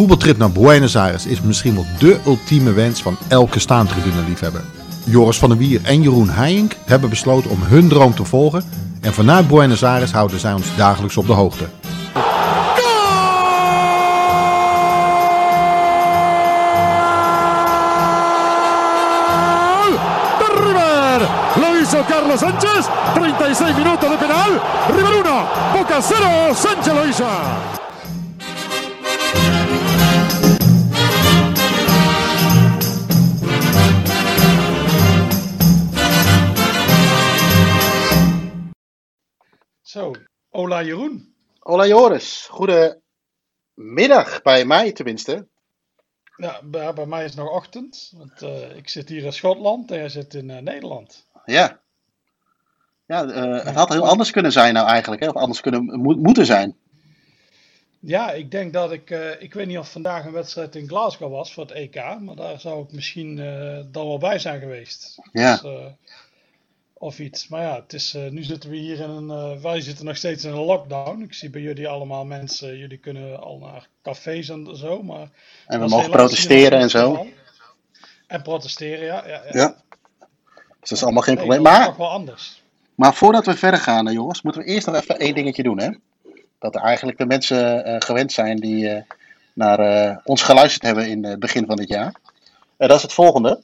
voetbaltrip naar Buenos Aires is misschien wel dé ultieme wens van elke staantribune-liefhebber. Joris van der Wier en Jeroen Heijink hebben besloten om hun droom te volgen en vanuit Buenos Aires houden zij ons dagelijks op de hoogte. de Carlos Sánchez. 36 minutos de penal. River 1, Boca 0. Sánchez lo. Zo, Ola Jeroen. Hola Joris, goedemiddag bij mij tenminste. Ja, bij, bij mij is het nog ochtend, want eh, ik zit hier in Schotland en jij zit in eh, Nederland. Ja, ja eh, het had heel anders kunnen zijn nou eigenlijk, hè? of anders kunnen mo- moeten zijn. Ja, ik denk dat ik, ik weet niet of vandaag een wedstrijd in Glasgow was voor het EK, maar daar zou ik misschien dan wel bij zijn geweest. Ja. Dus, of iets. Maar ja, het is, eh, nu zitten we hier in een, eh, wij zitten nog steeds in een lockdown. Ik zie bij jullie allemaal mensen, jullie kunnen al naar cafés en zo, maar... En we mogen protesteren en zo. En protesteren, ja. ja, ja. Ja. Dus dat is allemaal geen Nee, probleem. Maar, toch wel anders. maar voordat we verder gaan, eh, jongens, moeten we eerst nog even één dingetje doen. Hè? Dat er eigenlijk de mensen eh, gewend zijn die eh, naar eh, ons geluisterd hebben in het begin van dit jaar. En dat is het volgende.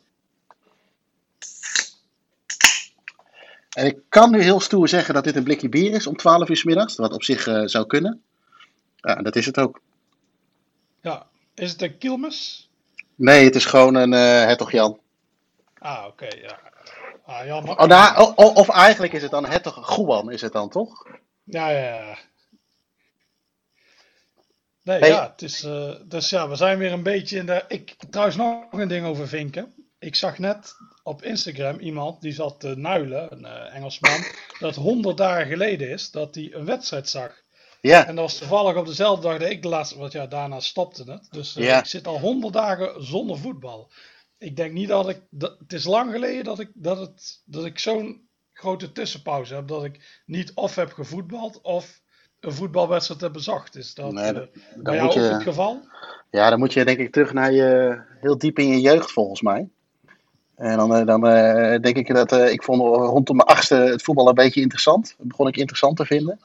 En ik kan nu heel stoer zeggen dat dit een blikje bier is om 12 uur 's middags, wat op zich eh, zou kunnen. Ja, dat is het ook. Ja. Is het een Kilmes? Nee, het is gewoon een eh Hertog Jan. Ah, oké, ja. Ah, jammer. Oh, nou, of eigenlijk is het dan Hertog Goeban, is het dan toch? Ja, ja, ja. Nee, Hey. ja, het is, eh, dus ja, we zijn weer een beetje in de... Ik, trouwens nog een ding over vinken. Ik zag net op Instagram iemand die zat te nuilen, een eh, Engelsman, dat 100 dagen geleden is dat hij een wedstrijd zag. Ja, En dat was toevallig op dezelfde dag dat ik de laatste, want ja, daarna stopte het. Dus eh, Ja. ik zit al 100 dagen zonder voetbal. Ik denk niet dat ik, dat, het is lang geleden dat ik, dat het, dat ik zo'n grote tussenpauze heb, dat ik niet of heb gevoetbald of een voetbalwedstrijd heb bezocht. Is dat Nee, eh, dat- bij dan jou ook je, het geval? ja, dan moet je denk ik terug naar je, heel diep in je jeugd volgens mij. En dan, eh, dan eh, denk ik dat, eh, ik vond rondom mijn achtste het voetbal een beetje interessant. Dat begon ik interessant te vinden.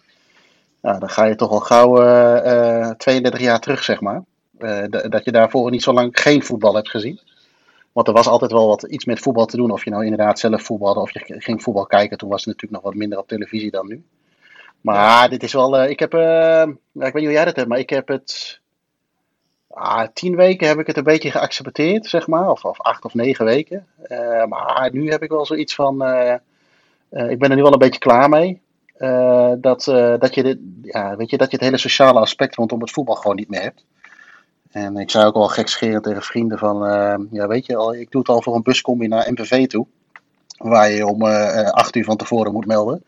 Nou, dan ga je toch al gauw eh, 32 jaar terug, zeg maar. Dat je daarvoor niet zo lang geen voetbal hebt gezien. Want er was altijd wel wat iets met voetbal te doen. Of je nou inderdaad zelf voetbalde of je ging voetbal kijken. Toen was het natuurlijk nog wat minder op televisie dan nu. Maar dit is wel. ik heb. ik weet niet hoe jij dat hebt, maar ik heb het. Ah, tien weken heb ik het een beetje geaccepteerd, zeg maar. Of, of acht of negen weken. Eh, maar nu heb ik wel zoiets van. eh, eh, ik ben er nu wel een beetje klaar mee. Dat, dat, je dit, ja, weet je, dat je het hele sociale aspect rondom het voetbal gewoon niet meer hebt. En ik zei ook wel gekscherend tegen vrienden van, ja weet je, al, ik doe het al voor een buscombi naar MPV toe. Waar je om acht uur van tevoren moet melden.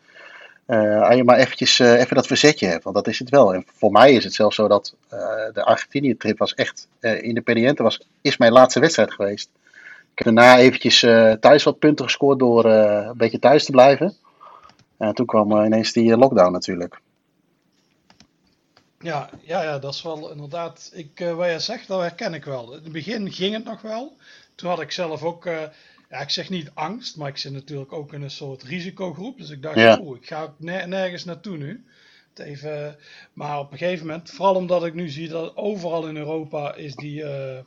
Eh, als je maar eventjes eh, even dat verzetje hebt, want dat is het wel. En voor mij is het zelfs zo dat eh, de Argentinië-trip was echt, Independiente was, is mijn laatste wedstrijd geweest. Ik heb daarna eventjes thuis wat punten gescoord door een beetje thuis te blijven. En toen kwam ineens die lockdown natuurlijk. Ja, ja, ja, dat is wel inderdaad. Ik, eh, wat jij zegt, dat herken ik wel. In het begin ging het nog wel. Toen had ik zelf ook, ja, ik zeg niet angst, maar ik zit natuurlijk ook in een soort risicogroep. Dus ik dacht, Ja. ik ga ook ner- nergens naartoe nu. Even, maar op een gegeven moment, vooral omdat ik nu zie dat overal in Europa is die eh,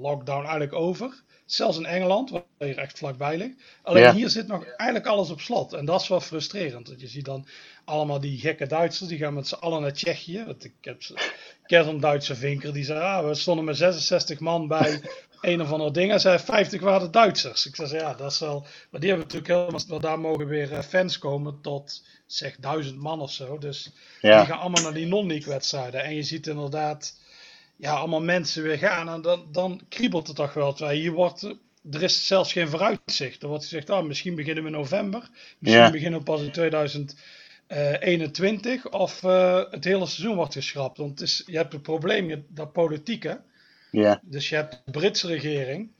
lockdown eigenlijk over. Zelfs in Engeland, waar hier echt vlakbij ligt. Alleen Ja. hier zit nog eigenlijk alles op slot. En dat is wel frustrerend. Want je ziet dan allemaal die gekke Duitsers, die gaan met z'n allen naar Tsjechië. Want ik heb ik ken zo'n Duitse vinker, die zei, ah, we stonden met 66 man bij een of ander ding. En zei 50 waren Duitsers. Ik zei, ja, dat is wel... Maar die hebben natuurlijk helemaal... Want daar mogen weer eh, fans komen tot, zeg, duizend man of zo. Dus Ja. die gaan allemaal naar die non-league wedstrijden. En je ziet inderdaad, ja, allemaal mensen weer gaan. En dan, dan kriebelt het toch wel. Terwijl hier wordt, er is zelfs geen vooruitzicht. Er wordt gezegd, ah, misschien beginnen we in november. Misschien Ja. beginnen we pas in 2021. Of eh, het hele seizoen wordt geschrapt. Want het is, je hebt het probleem, dat politiek hè. Ja, Dus je hebt de Britse regering.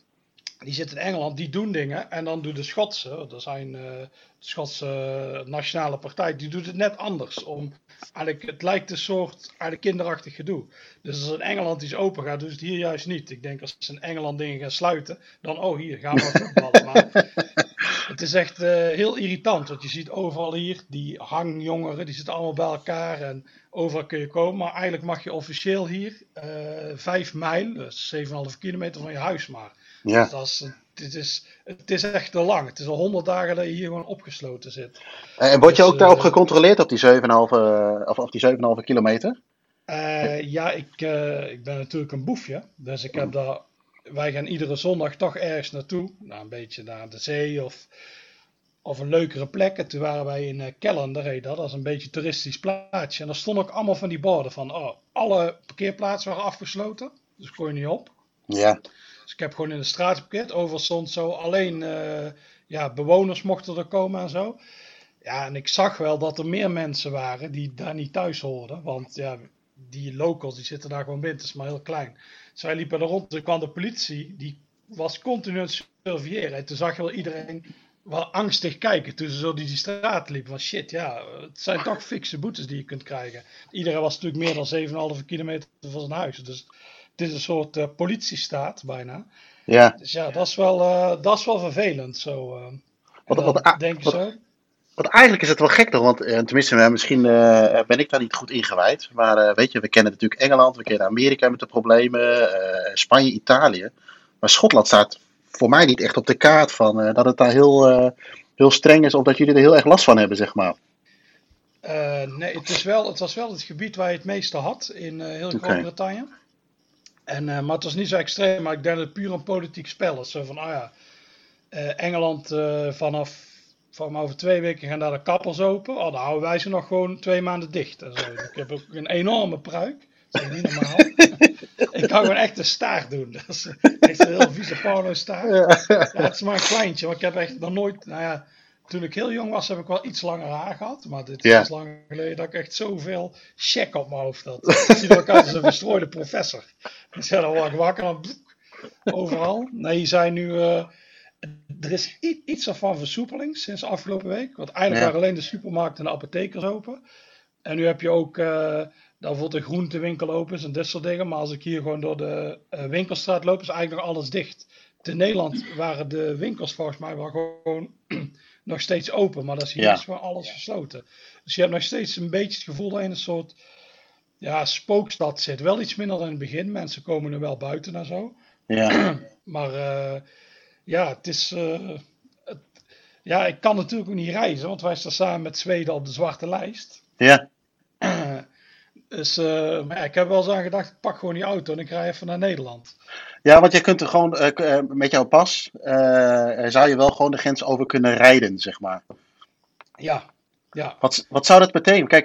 die zitten in Engeland, die doen dingen. En dan doet de Schotse, dat zijn uh, de Schotse Nationale Partij, die doet het net anders. Om, eigenlijk, het lijkt een soort eigenlijk kinderachtig gedoe. Dus als in Engeland iets open gaat, doen ze het hier juist niet. Ik denk als ze in Engeland dingen gaan sluiten, dan oh hier gaan we voetballen. maar het is echt uh, heel irritant, want je ziet overal hier die hangjongeren, die zitten allemaal bij elkaar en overal kun je komen. Maar eigenlijk mag je officieel hier uh, vijf mijl, dus 7,5 kilometer van je huis maar. Ja. Dus dat is, het, is, het is echt te lang. Het is al 100 dagen dat je hier gewoon opgesloten zit. En word je dus, ook daarop uh, gecontroleerd op die 7,5 of, of die 7,5 kilometer? Uh, ja, ik, uh, ik ben natuurlijk een boefje. Dus ik heb daar. Wij gaan iedere zondag toch ergens naartoe. Nou, een beetje naar de zee of, of een leukere plek. En toen waren wij in uh, Kellender, dat. dat is een beetje een toeristisch plaatsje. En daar stonden ook allemaal van die borden van. Oh, alle parkeerplaatsen waren afgesloten. Dus kon je niet op. Ja. Dus ik heb gewoon in de straat geparkeerd. Overal stond zo alleen uh, ja, bewoners mochten er komen en zo. Ja, en ik zag wel dat er meer mensen waren die daar niet thuis hoorden. Want ja, die locals die zitten daar gewoon binnen. Het is maar heel klein. Zij liepen er rond. Toen kwam de politie. Die was continu aan het surveilleren. En toen zag je wel iedereen wel angstig kijken toen ze zo die, die straat liepen. Van shit, ja, het zijn toch fikse boetes die je kunt krijgen. Iedereen was natuurlijk meer dan 7,5 kilometer van zijn huis. Dus het is een soort uh, politiestaat bijna. Ja. Dus ja, dat is wel, uh, dat is wel vervelend. Zo, uh, wat, wat, denk je zo. Want eigenlijk is het wel gek toch, want tenminste, misschien ben ik daar niet goed ingewijd. Maar weet je, we kennen natuurlijk Engeland, we kennen Amerika met de problemen, Spanje, Italië. Maar Schotland staat voor mij niet echt op de kaart van dat het daar heel, heel streng is of dat jullie er heel erg last van hebben, zeg maar. nee, het, is wel, het was wel het gebied waar je het meeste had in heel Groot-Brittannië. En, uh, maar het was niet zo extreem, maar ik denk dat het puur een politiek spel is. Zo van, ah ja, Engeland vanaf van over twee weken gaan daar de kappels open. Oh, dan houden wij ze nog gewoon twee maanden dicht. En zo. Ik heb ook een enorme pruik. Dat is niet normaal. ik kan gewoon echt een staart doen. Dat is echt een heel vieze porno staart. Ja, het is maar een kleintje, maar ik heb echt nog nooit, nou ja, toen ik heel jong was, heb ik wel iets langer haar gehad. Maar dit is ja. lang geleden dat ik echt zoveel check op mijn hoofd had. Ik zie ook uit als een verstrooide professor. Ik zei dan word ik wakker en overal. Nee, je zijn nu... Uh, er is iets van versoepeling sinds afgelopen week. Want eigenlijk waren alleen de supermarkten en de apothekers open. En nu heb je ook... Uh, daar bijvoorbeeld een groentewinkel open is en dit soort dingen. Maar als ik hier gewoon door de uh, winkelstraat loop, is eigenlijk nog alles dicht. In Nederland waren de winkels volgens mij wel gewoon nog steeds open, maar dat is hier ja. gewoon alles gesloten. Dus je hebt nog steeds een beetje het gevoel dat je in een soort ja, spookstad zit. Wel iets minder dan in het begin. Mensen komen er wel buiten en zo. Ja. maar uh, ja, het is. Uh, het, ja, ik kan natuurlijk ook niet reizen, want wij staan samen met Zweden op de zwarte lijst. Ja. dus uh, maar ik heb wel eens aan gedacht, ik pak gewoon die auto en ik rij even naar Nederland. Ja, want je kunt er gewoon uh, met jouw pas, uh, zou je wel gewoon de grens over kunnen rijden, zeg maar. Ja, ja. Wat, wat zou dat betekenen? Kijk,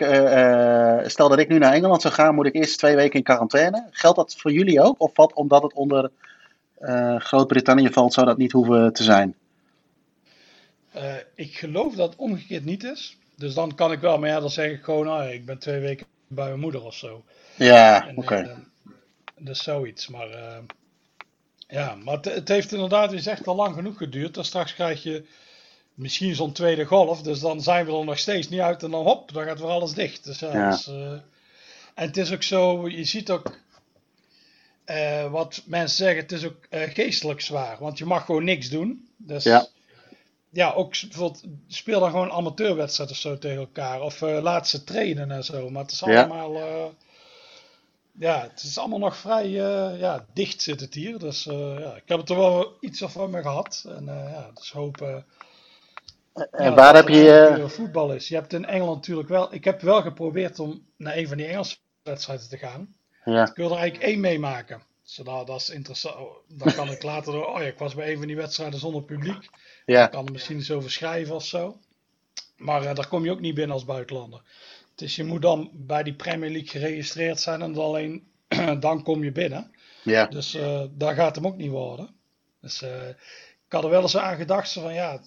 stel dat ik nu naar Engeland zou gaan, moet ik eerst twee weken in quarantaine. Geldt dat voor jullie ook? Of wat, omdat het onder Groot-Brittannië valt, zou dat niet hoeven te zijn? ik geloof dat het omgekeerd niet is. Dus dan kan ik wel, maar ja, dan zeg ik gewoon, oh, ik ben twee weken bij mijn moeder of zo. Ja, oké. Okay. Dus zoiets, maar ja, maar het, het, heeft inderdaad, is echt al lang genoeg geduurd. En straks krijg je misschien zo'n tweede golf. Dus dan zijn we er nog steeds niet uit. En dan hop, dan gaat weer alles dicht. Dus, ja, Dus, en het is ook zo, je ziet ook uh, wat mensen zeggen, het is ook uh, geestelijk zwaar. Want je mag gewoon niks doen. Dus ja, ja ook bijvoorbeeld, speel dan gewoon amateurwedstrijden of zo tegen elkaar. Of laat ze trainen en zo. Maar het is allemaal ja, het is allemaal nog vrij uh, ja, dicht zit het hier. Dus uh, ja, ik heb het er wel iets van me gehad. En uh, ja, dus hopen. en ja, waar heb je. voetbal is. Je hebt in Engeland natuurlijk wel. Ik heb wel geprobeerd om naar een van die Engelse wedstrijden te gaan. Ja. Ik wil er eigenlijk één meemaken. Dus dat, dat is interessant. Dan kan ik later. Oh ja, ik was bij een van die wedstrijden zonder publiek. Ja. Ik kan er misschien eens over schrijven of zo. Maar daar kom je ook niet binnen als buitenlander. Dus je moet dan bij die Premier League geregistreerd zijn en dan alleen dan kom je binnen. Ja. Dus uh, daar gaat hem ook niet worden. Dus uh, ik had er wel eens aan gedacht zo van ja,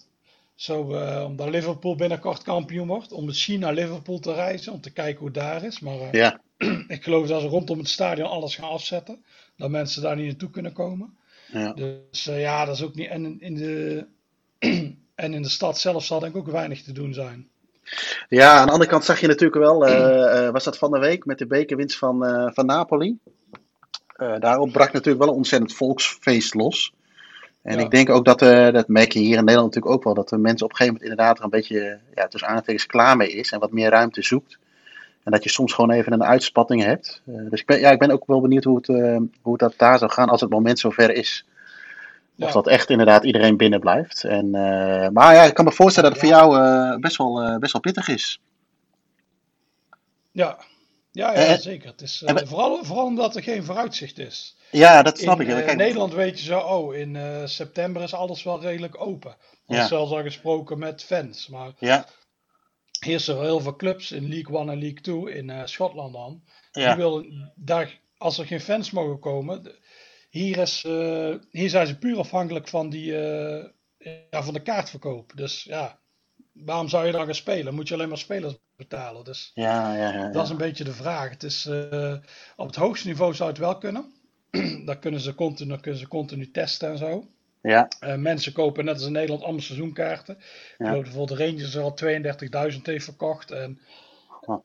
zo, uh, omdat Liverpool binnenkort kampioen wordt, om misschien naar Liverpool te reizen, om te kijken hoe het daar is. Maar ja. ik geloof dat ze rondom het stadion alles gaan afzetten, dat mensen daar niet naartoe kunnen komen. Ja. Dus ja, dat is ook niet. En in de, en in de stad zelf zal denk ik ook weinig te doen zijn. Ja, aan de andere kant zag je natuurlijk wel, uh, was dat van de week met de bekerwinst van, uh, van Napoli. daarop brak natuurlijk wel een ontzettend volksfeest los. En ik denk ook dat, dat merk je hier in Nederland natuurlijk ook wel, dat de mensen op een gegeven moment inderdaad er een beetje ja, tussen aanhalingstekens klaar mee is en wat meer ruimte zoekt. En dat je soms gewoon even een uitspatting hebt. dus ik ben, ja, ik ben ook wel benieuwd hoe het, hoe dat daar zou gaan als het moment zover is. Of dat echt inderdaad iedereen binnen blijft. En, uh, maar ja, ik kan me voorstellen dat het voor jou best, wel, best wel pittig is. Ja, ja, ja zeker. Het is, vooral, vooral omdat er geen vooruitzicht is. Ja, dat snap in, ik. In Nederland weet je zo, oh, in september is alles wel redelijk open. Er is zelfs al gesproken met fans. Maar ja. Er heel veel clubs in League 1 en League 2 in Schotland dan. Ja. Die willen, daar, als er geen fans mogen komen, hier, is, uh, hier zijn ze puur afhankelijk van, die, uh, ja, van de kaartverkoop. Dus ja, waarom zou je dan gaan spelen? Moet je alleen maar spelers betalen? Dus ja, ja, ja, dat is een beetje de vraag. Het is, op het hoogste niveau zou het wel kunnen. dan kunnen ze continu, dan kunnen ze continu testen en zo. Ja. mensen kopen net als in Nederland allemaal seizoenkaarten. Ja. Bijvoorbeeld de Rangers er al 32.000 heeft verkocht. En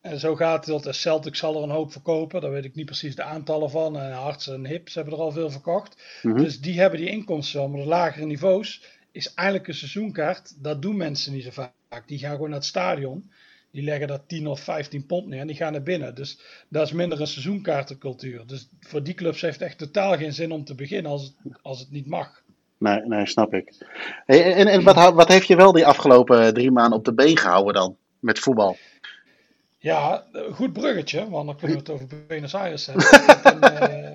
en zo gaat het. De Celtic zal er een hoop verkopen. Daar weet ik niet precies de aantallen van. En Harts en Hips hebben er al veel verkocht. Mhm. Dus die hebben die inkomsten wel. Maar de lagere niveaus is eigenlijk een seizoenkaart. Dat doen mensen niet zo vaak. Die gaan gewoon naar het stadion. Die leggen daar 10 of 15 pond neer en die gaan naar binnen. Dus dat is minder een seizoenkaartencultuur. Dus voor die clubs heeft het echt totaal geen zin om te beginnen als het, als het niet mag. Nee, nee snap ik. Hey, en en wat, wat heeft je wel die afgelopen drie maanden op de been gehouden dan? Met voetbal? Ja, goed bruggetje, want dan kunnen we het over Buenos Aires hebben. ik heb, uh,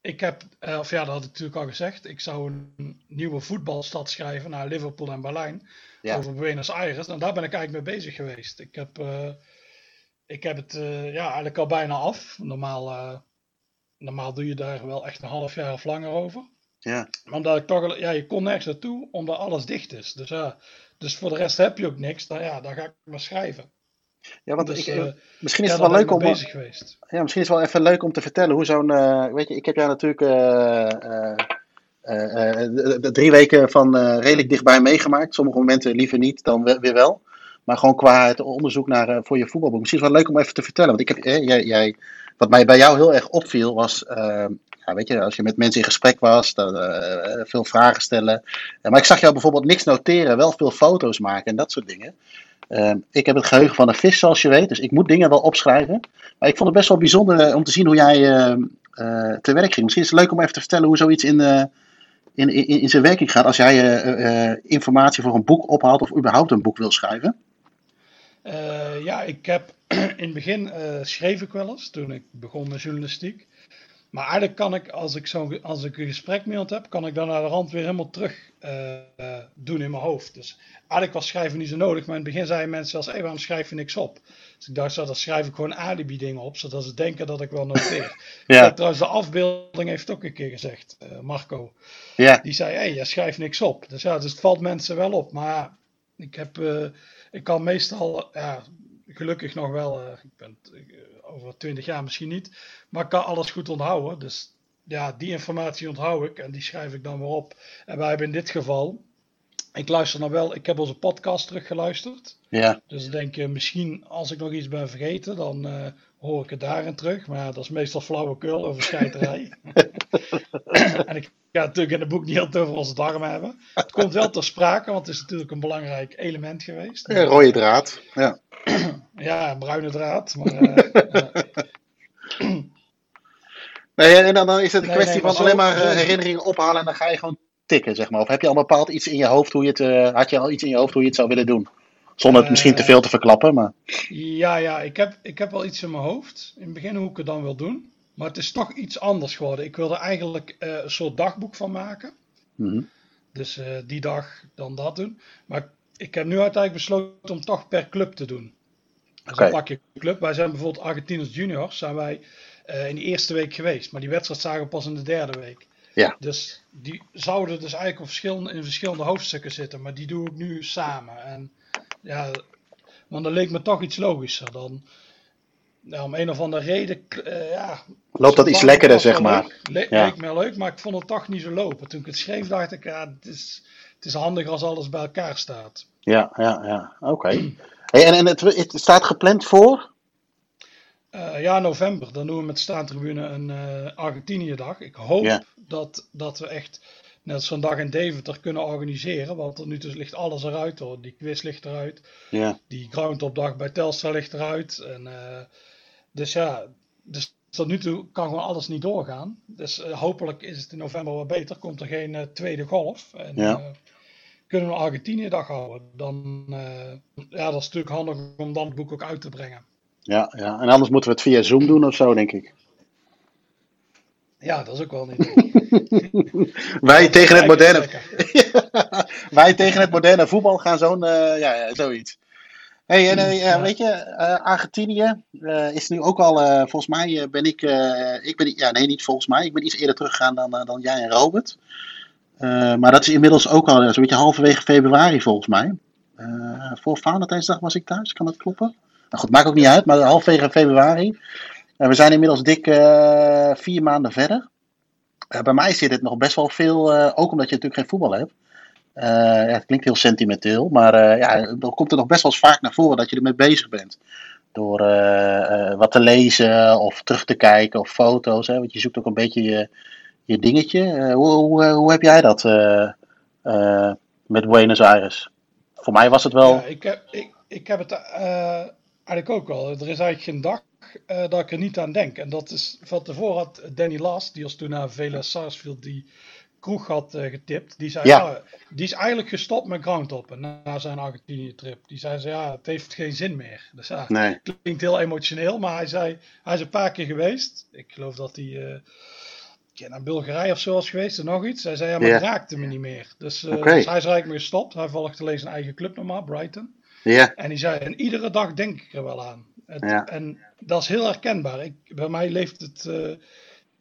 ik heb uh, of ja, dat had ik natuurlijk al gezegd, ik zou een nieuwe voetbalstad schrijven naar Liverpool en Berlijn ja. over Buenos Aires. En daar ben ik eigenlijk mee bezig geweest. Ik heb, uh, ik heb het ja, eigenlijk al bijna af. Normaal, normaal doe je daar wel echt een half jaar of langer over. Ja. Maar omdat ik toch, ja, je kon nergens naartoe omdat alles dicht is. Dus ja, dus voor de rest heb je ook niks. Dan, ja, dan ga ik maar schrijven. Ja, want dus, ik, uh, misschien is het wel leuk om. Bezig geweest. Ja, misschien is het wel even leuk om te vertellen hoe zo'n. Uh, weet je, ik heb jou natuurlijk. Uh, drie weken van redelijk dichtbij meegemaakt. Sommige momenten liever niet, dan weer wel. Maar gewoon qua het onderzoek naar, voor je voetbalboek. Misschien is het wel leuk om even te vertellen. Want ik heb, jij, jij, wat mij bij jou heel erg opviel was. Ja, weet je, als je met mensen in gesprek was, dan, veel vragen stellen. maar ik zag jou bijvoorbeeld niks noteren, wel veel foto's maken en dat soort dingen. Ehm, ik heb het geheugen van een vis, zoals je weet, dus ik moet dingen wel opschrijven. Maar ik vond het best wel bijzonder eh, om te zien hoe jij uh, te werk ging. Misschien is het leuk om even te vertellen hoe zoiets in, in, in, in, zijn werking gaat als jij informatie voor een boek ophaalt of überhaupt een boek wil schrijven. ja, ik heb in het begin schreef ik wel eens toen ik begon met journalistiek. Maar eigenlijk kan ik, als ik, zo, als ik een gesprek met iemand heb, kan ik dan naar de rand weer helemaal terug doen in mijn hoofd. Dus eigenlijk was schrijven niet zo nodig, maar in het begin zeiden mensen als, hé, waarom schrijf je niks op? Dus ik dacht, zo, dan schrijf ik gewoon alibi dingen op, zodat ze denken dat ik wel noteer. ja. Trouwens, de afbeelding heeft ook een keer gezegd, uh, Marco. Ja. Die zei, hé, hey, je schrijft niks op. Dus ja, dus het valt mensen wel op. Maar ik heb, uh, ik kan meestal, ja, gelukkig nog wel, ik ben over twintig jaar misschien niet, maar ik kan alles goed onthouden. Dus ja, die informatie onthoud ik en die schrijf ik dan weer op. En wij hebben in dit geval, ik luister nou wel, ik heb onze podcast teruggeluisterd. Ja. Dus dan denk je, misschien als ik nog iets ben vergeten, dan uh, hoor ik het daarin terug. Maar dat is meestal flauwekul over scheiterij. en ik ga natuurlijk in het boek niet heel over onze darmen hebben. Het komt wel ter sprake, want het is natuurlijk een belangrijk element geweest. Ja, rode draad. Ja, ja bruine draad. Maar, uh, nee, en dan, is het een kwestie van alleen maar uh, herinneringen ophalen en dan ga je gewoon tikken, zeg maar? Of heb je al bepaald iets in je hoofd hoe je het, uh, had je al iets in je hoofd hoe je het zou willen doen? Zonder het misschien te veel te verklappen, maar... Ja, ja, ik heb, ik heb wel iets in mijn hoofd. In het begin hoe ik het dan wil doen. Maar het is toch iets anders geworden. Ik wil er eigenlijk uh, een soort dagboek van maken. Mm Dus uh, die dag dan dat doen. Maar ik heb nu uiteindelijk besloten om toch per club te doen. Dus okay. pak je club. Wij zijn bijvoorbeeld Argentinos Juniors. Zijn wij in de eerste week geweest. Maar die wedstrijd zagen we pas in de derde week. Ja. Dus die zouden dus eigenlijk op verschillende, in verschillende hoofdstukken zitten, maar die doe ik nu samen. En ja, want dat leek me toch iets logischer dan. nou, om een of andere reden, uh, ja... Loopt dat iets lekkerder, zeg maar. Le ja. Leek me leuk, maar ik vond het toch niet zo lopen. Toen ik het schreef, dacht ik, ja, het is, het is handig als alles bij elkaar staat. Ja, ja, ja. Oké. Hey, en en het, het staat gepland voor? Uh, ja, november. Dan doen we met de staantribune een uh, Argentinië-dag. Ik hoop dat, dat we echt net zo'n dag in Deventer kunnen organiseren. Want tot nu toe ligt alles eruit hoor. Die quiz ligt eruit. Ja. Die groundopdag bij Telstra ligt eruit. En, uh, dus ja, dus tot nu toe kan gewoon alles niet doorgaan. Dus hopelijk is het in november wat beter. Komt er geen tweede golf. En, ja kunnen we Argentinië dag houden. Dan, ja, dat is natuurlijk handig om dan het boek ook uit te brengen. Ja, ja, en anders moeten we het via Zoom doen of zo, denk ik. Ja, dat is ook wel niet. Wij tegen het moderne. Wij tegen het moderne voetbal gaan zo'n. Uh, ja, ja, zoiets. Hey, en, uh, ja. weet je, uh, Argentinië is nu ook al, volgens mij ben ik, ik ben, ja nee niet volgens mij, ik ben iets eerder teruggegaan dan, dan jij en Robert. maar dat is inmiddels ook al zo'n beetje halverwege februari volgens mij. voor Valentijnsdag was ik thuis, kan dat kloppen? Nou goed, maakt ook niet uit, maar halverwege februari. Uh, we zijn inmiddels dik uh, vier maanden verder. Uh, bij mij zit het nog best wel veel, ook omdat je natuurlijk geen voetbal hebt. ja, het klinkt heel sentimenteel, maar ja, dan komt er nog best wel eens vaak naar voren dat je ermee bezig bent. Door wat te lezen of terug te kijken of foto's. Hè, want je zoekt ook een beetje je, je dingetje. Hoe, hoe, hoe, heb jij dat met Buenos Aires? Voor mij was het wel. Ja, ik, heb, ik, ik heb het Eigenlijk ook wel. Er is eigenlijk geen dag uh, dat ik er niet aan denk. En dat is van tevoren had Danny Last, die als toen naar Vela Sarsfield die kroeg had uh, getipt. Die zei, ja. die is eigenlijk gestopt met groundhoppen na zijn Argentinië-trip. Die zei, ja, het heeft geen zin meer. Dus ja, nee. klinkt heel emotioneel, maar hij zei, hij is een paar keer geweest. Ik geloof dat hij uh, naar Bulgarije of zo was geweest en nog iets. Hij zei, ja, maar het raakte me niet meer. Dus, okay. dus hij is eigenlijk me gestopt. Hij volgt alleen zijn eigen club normaal, Brighton. Ja. En die zei, en iedere dag denk ik er wel aan. Het, ja. En dat is heel herkenbaar. Ik, bij mij leeft het, uh,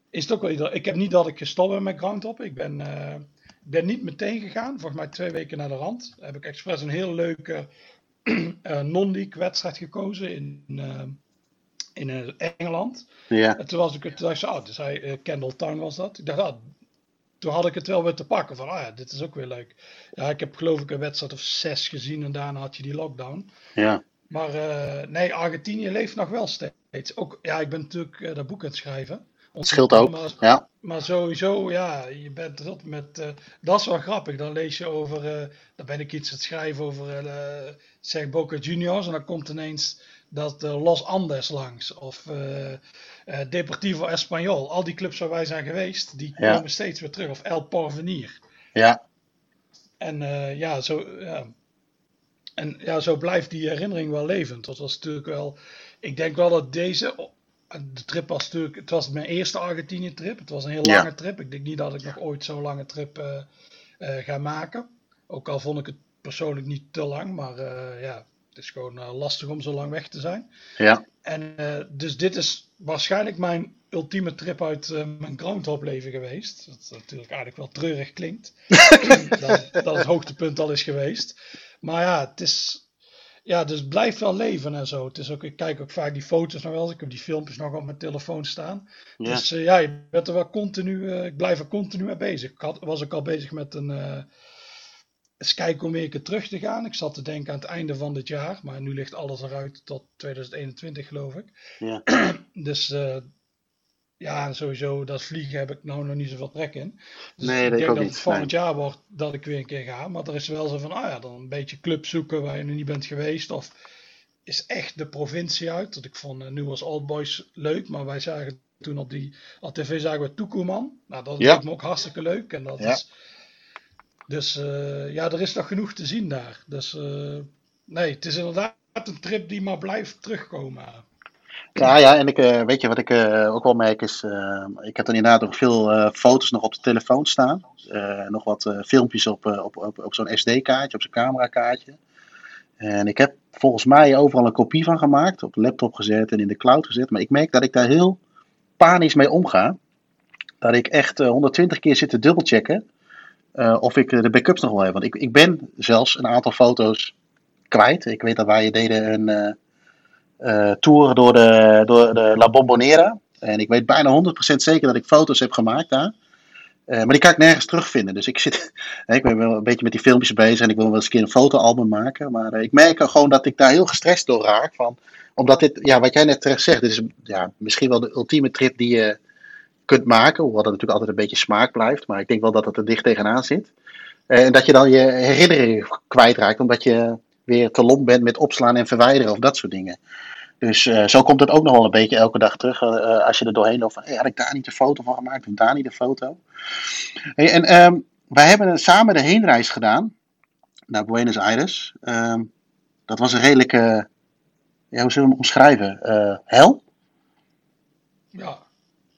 is het ook wel ieder. Ik heb niet dat ik gestopt ben met Groundhop. Ik ben, uh, ben niet meteen gegaan. Volgens mij twee weken naar de rand. heb ik expres een heel leuke uh, non-league wedstrijd gekozen in, in Engeland. Ja. En toen was ik, toen dacht ik, oh, dus hij, Kendall Town was dat. Ik dacht, ah, toen had ik het wel weer te pakken. Van, ah ja, dit is ook weer leuk. Ja, ik heb geloof ik een wedstrijd of zes gezien en daarna had je die lockdown. Ja. Maar uh, nee, Argentinië leeft nog wel steeds. Ook, ja, ik ben natuurlijk uh, dat boek aan het schrijven. Het scheelt ook, maar, ja. Maar sowieso, ja, je bent dat met... Uh, dat is wel grappig. Dan lees je over... dan ben ik iets aan het schrijven over... zeg Boca Juniors. En dan komt ineens dat Los Andes langs. Of Deportivo Español. Al die clubs waar wij zijn geweest, die ja. komen steeds weer terug. Of El Porvenir. Ja. En ja, zo... Ja, en ja, zo blijft die herinnering wel levend. Dat was natuurlijk wel. Ik denk wel dat deze. De trip was natuurlijk. Het was mijn eerste Argentinië-trip. Het was een heel lange trip. Ik denk niet dat ik nog ooit zo'n lange trip uh, uh, ga maken. Ook al vond ik het persoonlijk niet te lang. Maar uh, ja, het is gewoon lastig om zo lang weg te zijn. Ja. En dus dit is waarschijnlijk mijn ultieme trip uit mijn groundhop leven geweest. Dat natuurlijk eigenlijk wel treurig klinkt. dat, dat het hoogtepunt al is geweest. Maar ja, het is. Ja, dus het blijft wel leven en zo. Het is ook, ik kijk ook vaak die foto's nog wel. Ik heb die filmpjes nog op mijn telefoon staan. Ja. Dus uh, ja, je bent er wel continu. Uh, ik blijf er continu mee bezig. Ik had, was ook al bezig met een. Uh, eens kijken om weer een keer terug te gaan. Ik zat te denken aan het einde van dit jaar. Maar nu ligt alles eruit tot 2021, geloof ik. Ja. dus ja, sowieso, dat vliegen heb ik nou nog niet zoveel trek in. Dus nee, ik denk dat het volgend jaar wordt dat ik weer een keer ga. Maar er is wel zo van, ah ja, dan een beetje club zoeken waar je nu niet bent geweest. Of is echt de provincie uit. Dat ik vond, uh, nu was Old Boys leuk, maar wij zagen toen op die op tv zagen we Toekoeman. Nou, dat Ja. me ook hartstikke leuk. En dat Ja. is, dus eh, ja, er is nog genoeg te zien daar. Dus eh, nee, het is inderdaad een trip die maar blijft terugkomen. Ja, ja, en ik, eh, weet je wat ik eh, ook wel merk is, eh, ik heb dan inderdaad nog veel foto's nog op de telefoon staan. Nog wat filmpjes op, op, op, op zo'n SD-kaartje, op zo'n camerakaartje. En ik heb volgens mij overal een kopie van gemaakt, op laptop gezet en in de cloud gezet. Maar ik merk dat ik daar heel panisch mee omga. Dat ik echt eh, 120 keer zit te dubbelchecken of ik de backups nog wel heb. Want ik, ik ben zelfs een aantal foto's kwijt. Ik weet dat wij deden een, tour door de, door de La Bombonera. En ik weet bijna 100% zeker dat ik foto's heb gemaakt daar. Eh, maar die kan ik nergens terugvinden. Dus ik, zit, ik ben wel een beetje met die filmpjes bezig en ik wil wel eens een keer een fotoalbum maken. Maar eh, ik merk gewoon dat ik daar heel gestrest door raak. Van, omdat dit, ja, wat jij net terecht zegt, dit is ja, misschien wel de ultieme trip die je kunt maken. Hoewel dat natuurlijk altijd een beetje smaak blijft. Maar ik denk wel dat het er dicht tegenaan zit. Eh, en dat je dan je herinneringen kwijtraakt, omdat je weer te lomp bent met opslaan en verwijderen of dat soort dingen. Dus uh, zo komt het ook nog wel een beetje elke dag terug. Uh, als je er doorheen loopt van, hey, had ik daar niet een foto van gemaakt? Of daar niet een foto? Hey, en um, wij hebben samen de heenreis gedaan naar Buenos Aires. Um, dat was een redelijke, ja, hoe zullen we hem omschrijven? Uh, hel? Ja,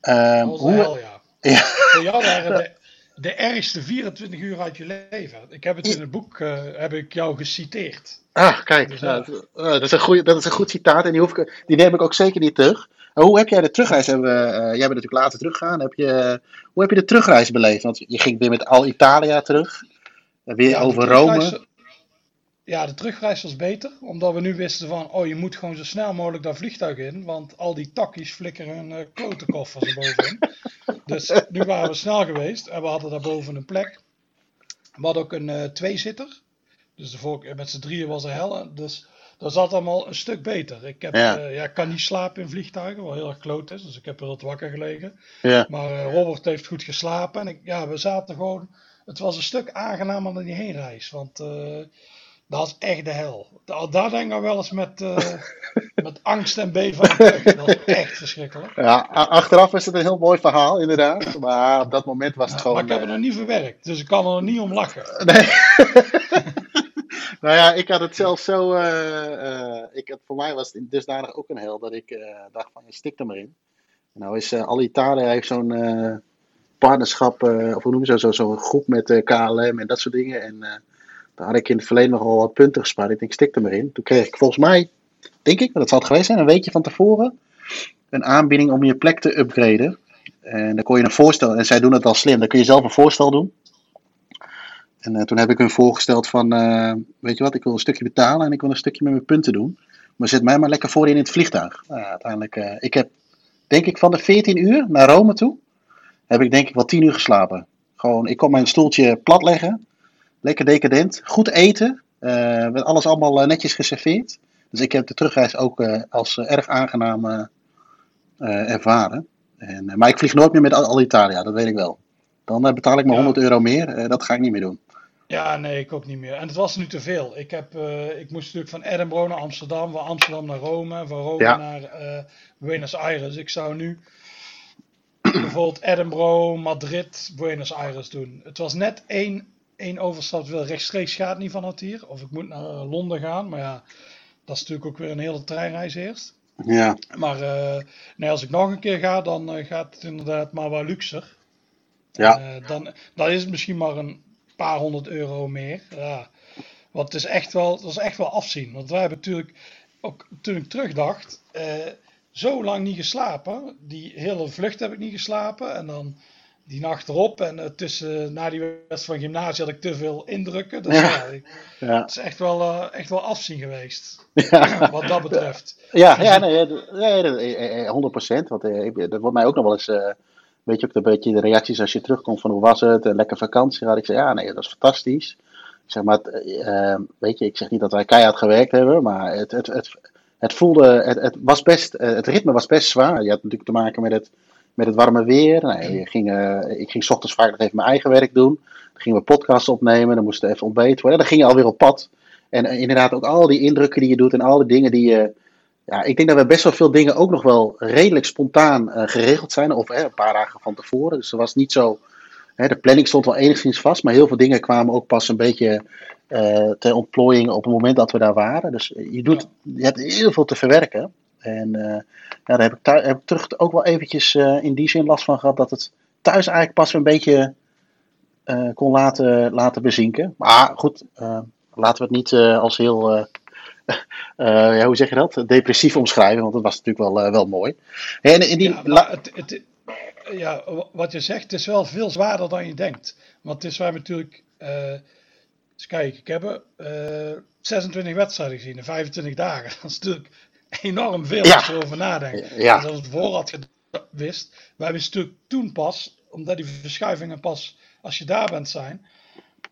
Um, hoe, hel, ja. ja. Voor jou waren de, de ergste 24 uur uit je leven. Ik heb het in het boek, uh, heb ik jou geciteerd. Ah, kijk, Dus, nou, ja. dat, dat, is een goeie, dat is een goed citaat en die, hoef ik, die neem ik ook zeker niet terug. Hoe heb jij de terugreis, hebben, uh, jij bent natuurlijk later teruggegaan, heb je, hoe heb je de terugreis beleefd? Want je ging weer met Al Italia terug, weer Ja, over Rome. Ja, de terugreis was beter, omdat we nu wisten van, oh je moet gewoon zo snel mogelijk dat vliegtuig in, want al die takkies flikkeren hun uh, klote koffers erbovenin. dus nu waren we snel geweest en we hadden daarboven een plek. We hadden ook een uh, tweezitter, dus de voor, met z'n drieën was er hel, dus dat zat allemaal een stuk beter. Ik, heb, Ja. kan niet slapen in vliegtuigen, wat heel erg kloot is, dus ik heb er wat wakker gelegen. Ja, Maar eh, Robert heeft goed geslapen. En ik, ja, we zaten gewoon. Het was een stuk aangenamer dan die heenreis. Want eh, dat was echt de hel. Daar denk ik nou wel eens met, eh, met angst en beven aan. Dat was echt verschrikkelijk. ja, achteraf is het een heel mooi verhaal, inderdaad. Maar op dat moment was het maar gewoon... ik heb het eh, nog niet verwerkt. Dus ik kan er nog niet om lachen. Nee. nou ja, ik had het zelf zo. eh, ik had, voor mij was het dusdanig ook een hel dat ik dacht van, stik er maar in. Nou is Alitalia heeft zo'n partnerschap, of hoe noem je zo, zo, zo'n groep met KLM en dat soort dingen. En daar had ik in het verleden nogal wat punten gespaard. Ik denk, stik er maar in. Toen kreeg ik volgens mij, denk ik, maar dat zal het geweest zijn, een weekje van tevoren, een aanbieding om je plek te upgraden. En dan kon je een voorstel, en zij doen het al slim, dan kun je zelf een voorstel doen. En eh, toen heb ik hun voorgesteld van, eh, weet je wat, ik wil een stukje betalen en ik wil een stukje met mijn punten doen. Maar zet mij maar lekker voor in het vliegtuig. Nou, uiteindelijk, eh, ik heb, denk ik, van de 14 uur naar Rome toe, heb ik denk ik wel 10 uur geslapen. Gewoon, ik kon mijn stoeltje plat leggen, lekker decadent, goed eten, eh, werd alles allemaal eh, netjes geserveerd. Dus ik heb de terugreis ook eh, als erg aangenaam ervaren. En, maar ik vlieg nooit meer met Al- Alitalia, dat weet ik wel. Dan betaal ik maar Ja. 100 euro meer, dat ga ik niet meer doen. Ja, nee, ik ook niet meer. En het was nu te veel. Ik, heb, ik moest natuurlijk van Edinburgh naar Amsterdam, van Amsterdam naar Rome, van Rome Ja. naar Buenos Aires. Ik zou nu bijvoorbeeld Edinburgh, Madrid, Buenos Aires doen. Het was net één, één overstap. Wel rechtstreeks gaat niet vanuit hier. Of ik moet naar eh, Londen gaan. Maar ja, dat is natuurlijk ook weer een hele treinreis eerst. Ja, Maar eh, nee, als ik nog een keer ga, dan eh, gaat het inderdaad maar wat luxer. Ja. Dan, dan is het misschien maar een paar honderd euro meer. Ja. Want het is echt wel, het is echt wel afzien. Want wij hebben natuurlijk, ook toen ik terugdacht, zo lang niet geslapen. Die hele vlucht heb ik niet geslapen. En dan die nacht erop. En eh, tussen, na die wedstrijd van gymnasie had ik te veel indrukken. Dus Ja. ja, ik- ja, het is echt wel, eh, echt wel afzien geweest. Wat dat betreft. Ja, ja nee, eh, nee, dat- eh, eh, 100%. Want eh, ik- dat wordt mij ook nog wel eens. weet je ook een beetje de reacties als je terugkomt van hoe was het? Een lekker vakantie. Had ik zeg ja, nee, dat is fantastisch. Ik zeg maar, eh, eh, weet je, ik zeg niet dat wij keihard gewerkt hebben, maar het, het, het, het voelde, het, het was best, het ritme was best zwaar. Je had natuurlijk te maken met het, met het warme weer. Nou, je ging, ik ging 's ochtends vaak nog even mijn eigen werk doen. Dan gingen we podcasts opnemen, dan moesten even ontbeten worden. Dan ging je alweer op pad. En eh, inderdaad ook al die indrukken die je doet en al die dingen die je... Ja, ik denk dat we best wel veel dingen ook nog wel redelijk spontaan eh, geregeld zijn. Of een paar dagen van tevoren. Dus er was niet zo... Hè, de planning stond wel enigszins vast. Maar heel veel dingen kwamen ook pas een beetje eh ter ontplooiing op het moment dat we daar waren. Dus je, doet, je hebt heel veel te verwerken. En eh, ja, daar heb ik, thu- heb ik terug ook wel eventjes eh, in die zin last van gehad. Dat het thuis eigenlijk pas een beetje eh, kon laten, laten bezinken. Maar goed, laten we het niet als heel... ja, hoe zeg je dat? Depressief omschrijven, want dat was natuurlijk wel, wel mooi. En in die, Ja, het, het, ja, wa- wat je zegt, het is wel veel zwaarder dan je denkt. Want het is waar natuurlijk. eh eens kijken, ik heb er, eh 26 wedstrijden gezien in 25 dagen. Dat is natuurlijk enorm veel Ja. als je erover nadenkt. Ja. Dus als het voor had gewist, wij hebben stuk toen pas, omdat die verschuivingen pas als je daar bent zijn,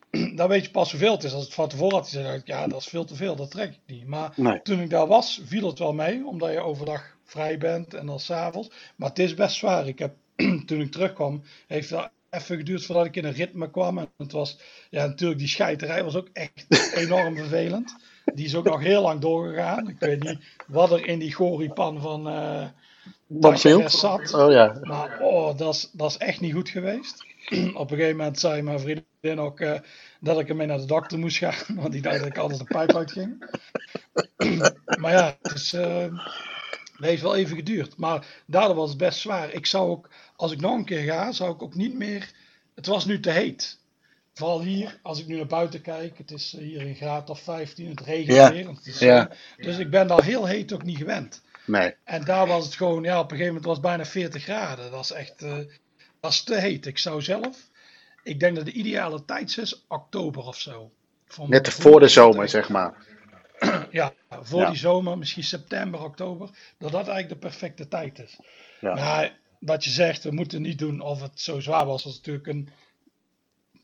dan weet je pas hoeveel het is. Als het van tevoren had gezegd, ja, dat is veel te veel, dat trek ik niet. Maar Nee. toen ik daar was, viel het wel mee, omdat je overdag vrij bent en dan s'avonds. Maar het is best zwaar. Ik heb, toen ik terugkwam, heeft het even geduurd voordat ik in een ritme kwam. En het was, ja, natuurlijk, die scheiterij was ook echt enorm vervelend. Die is ook nog heel lang doorgegaan. Ik weet niet wat er in die goripan van veel? zat. Oh ja. Maar oh, dat is, dat is echt niet goed geweest. Op een gegeven moment zei mijn vriendin ook eh, dat ik ermee naar de dokter moest gaan. Want die dacht dat ik altijd de pijp uitging. maar ja, het is, eh, het heeft wel even geduurd. Maar daardoor was het best zwaar. Ik zou ook, als ik nog een keer ga, zou ik ook niet meer... Het was nu te heet. Vooral hier, als ik nu naar buiten kijk. Het is hier een graad of 15. Het regent Ja, weer. Het is, ja. eh, Dus ik ben daar heel heet ook niet gewend. Nee. En daar was het gewoon, ja, op een gegeven moment was het bijna 40 graden. Dat is echt, eh, dat is te heet. Ik zou zelf, ik denk dat de ideale tijd is oktober of zo. Van Net voor de zomer, zeg maar. Ja, voor Ja. die zomer, misschien september, oktober, dat dat eigenlijk de perfecte tijd is. Ja. Maar wat je zegt, we moeten niet doen of het zo zwaar was, was natuurlijk een,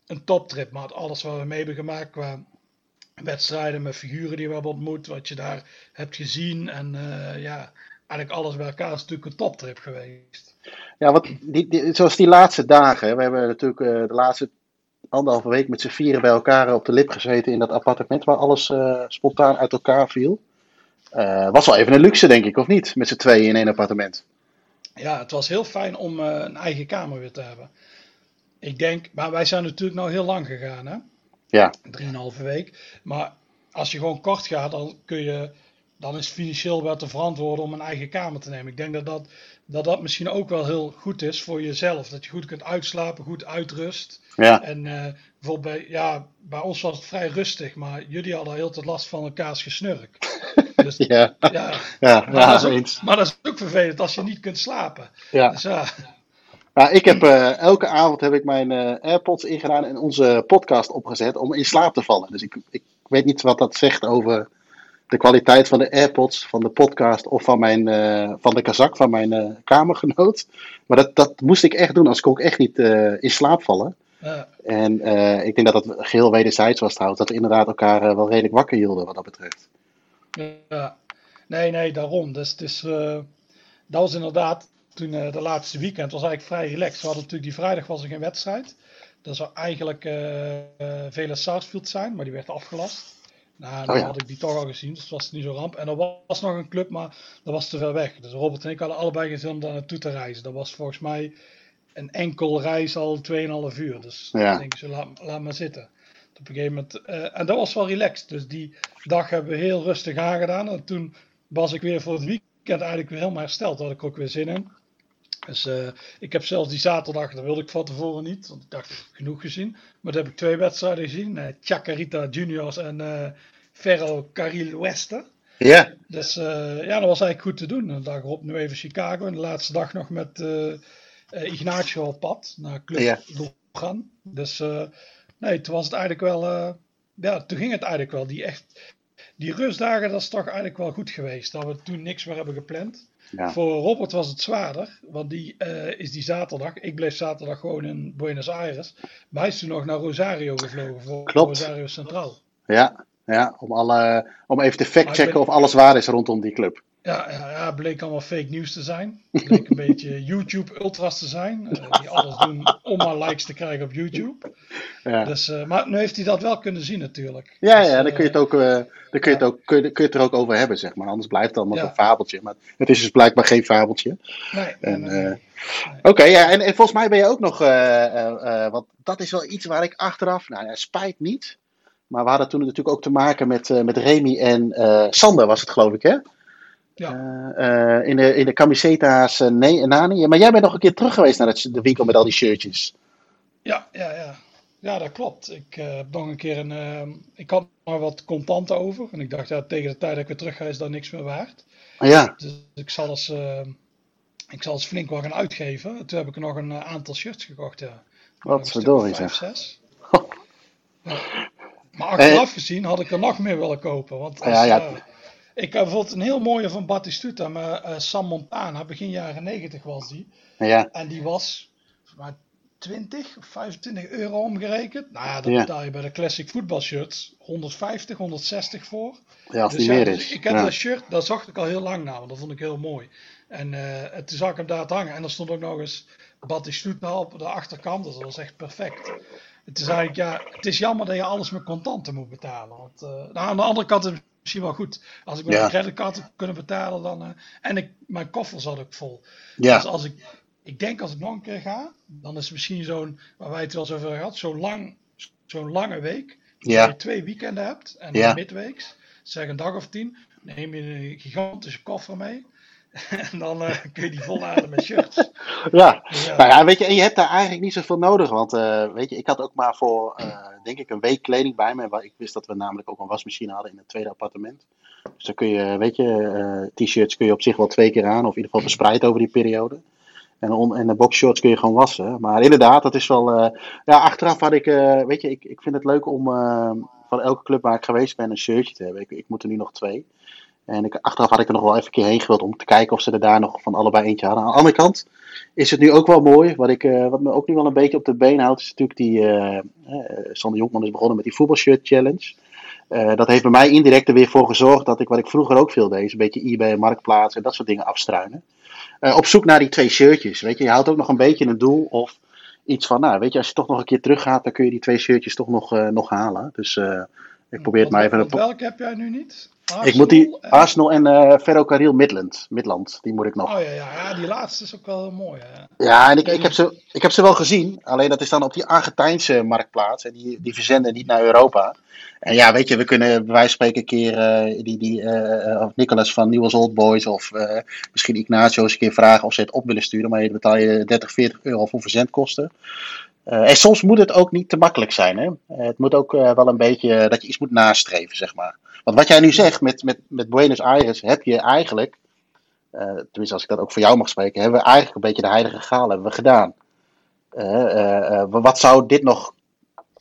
een toptrip. Maar alles wat we mee hebben gemaakt qua wedstrijden met figuren die we hebben ontmoet, wat je daar hebt gezien en eh, ja, eigenlijk alles bij elkaar is natuurlijk een toptrip geweest. Ja, wat, die, zoals die laatste dagen. We hebben natuurlijk eh, de laatste anderhalve week met z'n vieren bij elkaar op de lip gezeten in dat appartement waar alles eh, spontaan uit elkaar viel. Was wel even een luxe, denk ik, of niet? Met z'n tweeën in één appartement. Ja, het was heel fijn om eh, een eigen kamer weer te hebben. Ik denk, maar wij zijn natuurlijk nou heel lang gegaan, hè? Ja, Drieënhalve week. Maar als je gewoon kort gaat, dan kun je, dan is het financieel wel te verantwoorden om een eigen kamer te nemen. Ik denk dat dat, dat dat misschien ook wel heel goed is voor jezelf. Dat je goed kunt uitslapen, goed uitrust. ja, En eh, bijvoorbeeld bij, ja, bij ons was het vrij rustig, maar jullie hadden heel tijd last van elkaars gesnurk. Dus ja, ja, ja, maar, ja, dat is ook, eens. maar dat is ook vervelend als je niet kunt slapen. Ja. Dus Nou, ik heb eh, elke avond heb ik mijn eh, AirPods ingedaan en onze podcast opgezet om in slaap te vallen. Dus ik, ik weet niet wat dat zegt over de kwaliteit van de AirPods, van de podcast of van, mijn, eh, van de kazak van mijn kamergenoot. Maar dat, dat moest ik echt doen, als ik ook echt niet in slaap vallen. ja. En ik denk dat dat geheel wederzijds was trouwens, dat we inderdaad elkaar wel redelijk wakker hielden wat dat betreft. Ja, nee, nee, daarom. Dus het is, eh, dat was inderdaad toen eh, de laatste weekend was eigenlijk vrij relaxed. We hadden natuurlijk die vrijdag was er geen wedstrijd. Dat zou eigenlijk eh Vela Sarsfield zijn, maar die werd afgelast. Nou, dan Oh ja. had ik die toch al gezien, dus het was niet zo ramp. En er was nog een club, maar dat was te ver weg. Dus Robert en ik hadden allebei geen zin om daar naartoe te reizen. Dat was volgens mij een enkel reis al 2,5 uur. Dus Ja. ik denk zo, laat, laat maar zitten. Op een gegeven moment, eh, en dat was wel relaxed. Dus die dag hebben we heel rustig aangedaan. En toen was ik weer voor het weekend eigenlijk weer helemaal hersteld. Daar had ik ook weer zin in. Dus eh, ik heb zelfs die zaterdag, dat wilde ik van tevoren niet. Want ik dacht, genoeg gezien. Maar toen heb ik twee wedstrijden gezien. eh Chacarita Juniors en Ferro Carril Wester. Ja, Dus ja, dat was eigenlijk goed te doen. En de dag erop nu even Chicago. En de laatste dag nog met Ignacio op pad naar Club Ja. Lugan. Dus nee, toen was het eigenlijk wel... eh, ja, toen ging het eigenlijk wel. Die, echt, die rustdagen, dat is toch eigenlijk wel goed geweest. Dat we toen niks meer hebben gepland. Ja. Voor Robert was het zwaarder, want die eh, is die zaterdag. Ik bleef zaterdag gewoon in Buenos Aires. Maar hij is toen nog naar Rosario gevlogen voor Klopt. Rosario Centraal. ja, ja om, alle, om even te factchecken ben- of alles waar is rondom die club. Ja, ja, ja, bleek allemaal fake nieuws te zijn. Bleek een beetje YouTube ultras te zijn. eh, die alles doen om maar likes te krijgen op YouTube. Ja. Dus, eh, maar nu heeft hij dat wel kunnen zien natuurlijk. Ja, Dus, ja, dan kun je het eh, ook, dan kun je het ook, kun je, kun je het er ook over hebben, zeg maar. Anders blijft het allemaal Ja. een fabeltje. Maar het is dus blijkbaar geen fabeltje. Nee, nee, En, nee, nee. Oké, ja, en, en volgens mij ben je ook nog, want dat is wel iets waar ik achteraf, nou ja, spijt niet. Maar we hadden toen natuurlijk ook te maken met, met Remy en Sander, was het geloof ik, hè? Ja. Eh, eh, in de, in de camiseta's, eh, nee en Nani. Maar jij bent nog een keer terug geweest naar het, de winkel met al die shirtjes. Ja, ja, ja. Ja, dat klopt. Ik heb nog een keer een. eh, ik had maar wat contanten over. En ik dacht, ja, tegen de tijd dat ik weer terug ga, is dat niks meer waard. Ah, ja, Dus ik zal eens, eh, ik zal eens flink wat gaan uitgeven. Toen heb ik nog een aantal shirts gekocht, ja. Wat verdorie, zeg. zes. Ja. Maar achteraf gezien had ik er nog meer willen kopen. Want als, Ja, ja. Eh, Ik heb bijvoorbeeld een heel mooie van Batistuta, maar uh, Sam Montana, begin jaren 90 was die. Ja. En die was maar 20 of 25 euro omgerekend. Nou ja, dan betaal je bij de classic voetbalshirts 150, 160 voor. Ja, als dus die weer dus is. Ik heb dat shirt, dat zocht ik al heel lang naar, want dat vond ik heel mooi. En uh, toen zag ik hem daar hangen en er stond ook nog eens Batistuta op de achterkant, dus dat was echt perfect. Het is eigenlijk, ja, het is jammer dat je alles met contanten moet betalen. Want, uh, nou, aan de andere kant misschien wel goed. Als ik met ja. een creditcard heb kunnen betalen, dan. Uh, en ik, mijn koffer zat ook vol. Ja. Dus als ik, ik denk als ik nog een keer ga, dan is het misschien zo'n, waar wij het wel eens over gehad, zo'n lang, zo'n lange week. Ja. je twee weekenden hebt en Ja. midweeks, zeg een dag of tien, neem je een gigantische koffer mee. en dan eh, kun je die volladen met shirts. Ja. Ja. Nou ja, weet je, en je hebt daar eigenlijk niet zoveel nodig. Want eh, weet je, ik had ook maar voor, eh, denk ik, een week kleding bij me. Ik wist dat we namelijk ook een wasmachine hadden in het tweede appartement. Dus dan kun je, weet je, t-shirts kun je op zich wel twee keer aan. Of in ieder geval verspreid over die periode. En, on, en de boxshorts kun je gewoon wassen. Maar inderdaad, dat is wel... ja, achteraf had ik, weet je, ik, ik vind het leuk om van elke club waar ik geweest ben een shirtje te hebben. Ik, ik moet er nu nog twee. En ik, achteraf had ik er nog wel even een keer heen gewild om te kijken of ze er daar nog van allebei eentje hadden. Aan de andere kant is het nu ook wel mooi. Wat, ik, eh, wat me ook nu wel een beetje op de been houdt, is natuurlijk die. eh, Sander Jonkman is begonnen met die voetbalshirt challenge. Dat heeft bij mij indirect er weer voor gezorgd dat ik, wat ik vroeger ook veel deed, een beetje eBay, Marktplaats en dat soort dingen afstruinen. Op zoek naar die twee shirtjes. Weet je, je houdt ook nog een beetje een doel of iets van, nou, weet je, als je toch nog een keer teruggaat, dan kun je die twee shirtjes toch nog, nog halen. Dus ik probeer het maar even. Welke heb jij nu niet? Ik moet die Arsenal en- en eh Ferrocarril Midland, Midland, die moet ik nog. Oh ja, ja, ja, die laatste is ook wel mooi. Hè? Ja, en ik, ik, heb ze, ik heb ze wel gezien. Alleen dat is dan op die Argentijnse marktplaats. En die, die verzenden niet naar Europa. En ja, weet je, we kunnen bij wijze van spreken een keer eh, die, die, eh, of Nicolas van Nieuws Old Boys of misschien Ignacio eens een keer vragen of ze het op willen sturen. Maar je betaal je 30, 40 euro voor verzendkosten. En soms moet het ook niet te makkelijk zijn. Hè? Het moet ook wel een beetje dat je iets moet nastreven, zeg maar. Want wat jij nu zegt met, met, met Buenos Aires heb je eigenlijk, eh, tenminste als ik dat ook voor jou mag spreken, hebben we eigenlijk een beetje de heilige graal hebben we gedaan. Eh, eh, wat zou dit nog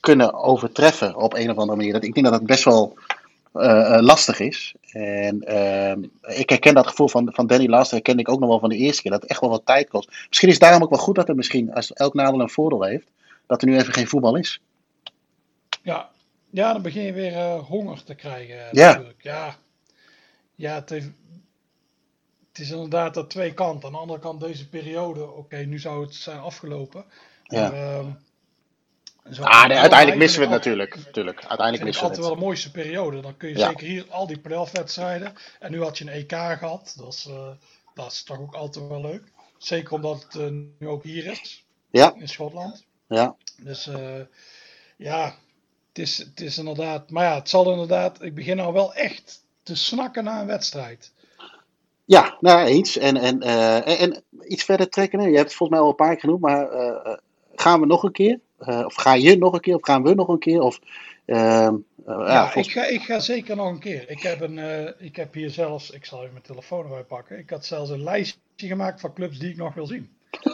kunnen overtreffen op een of andere manier? Dat, ik denk dat het best wel lastig is. En ik herken dat gevoel van, van Danny Last, herken ik ook nog wel van de eerste keer, dat het echt wel wat tijd kost. Misschien is het daarom ook wel goed dat er misschien, als elk nadeel een voordeel heeft, dat er nu even geen voetbal is. Ja. Ja, dan begin je weer eh, honger te krijgen. eh, Ja. Natuurlijk. Ja, ja het, heeft, het is inderdaad aan twee kanten. Aan de andere kant deze periode, oké, nu zou het zijn afgelopen. Ja. Maar, ehm, zo- Ah, nee, uiteindelijk missen we het natuurlijk. natuurlijk. Uiteindelijk het missen we altijd wel het. de mooiste periode. Dan kun je Ja. zeker hier al die playoff-wedstrijden. En nu had je een EK gehad. Dat is, eh, dat is toch ook altijd wel leuk. Zeker omdat het nu ook hier is. Ja. In Schotland. Ja. Dus ja, het is, het is inderdaad. Maar ja, het zal inderdaad. Ik begin nou wel echt te snakken naar een wedstrijd. Ja, nou eens. En, en, eh, en, en iets verder trekken. Je hebt het volgens mij al een paar keer genoemd, maar eh, gaan we nog een keer? Eh, of ga je nog een keer? Of gaan we nog een keer? Of, ja, Ja, volgens- ik, ga, ik ga zeker nog een keer. Ik heb, een, ik heb hier zelfs. Ik zal even mijn telefoon erbij pakken. Ik had zelfs een lijstje gemaakt van clubs die ik nog wil zien.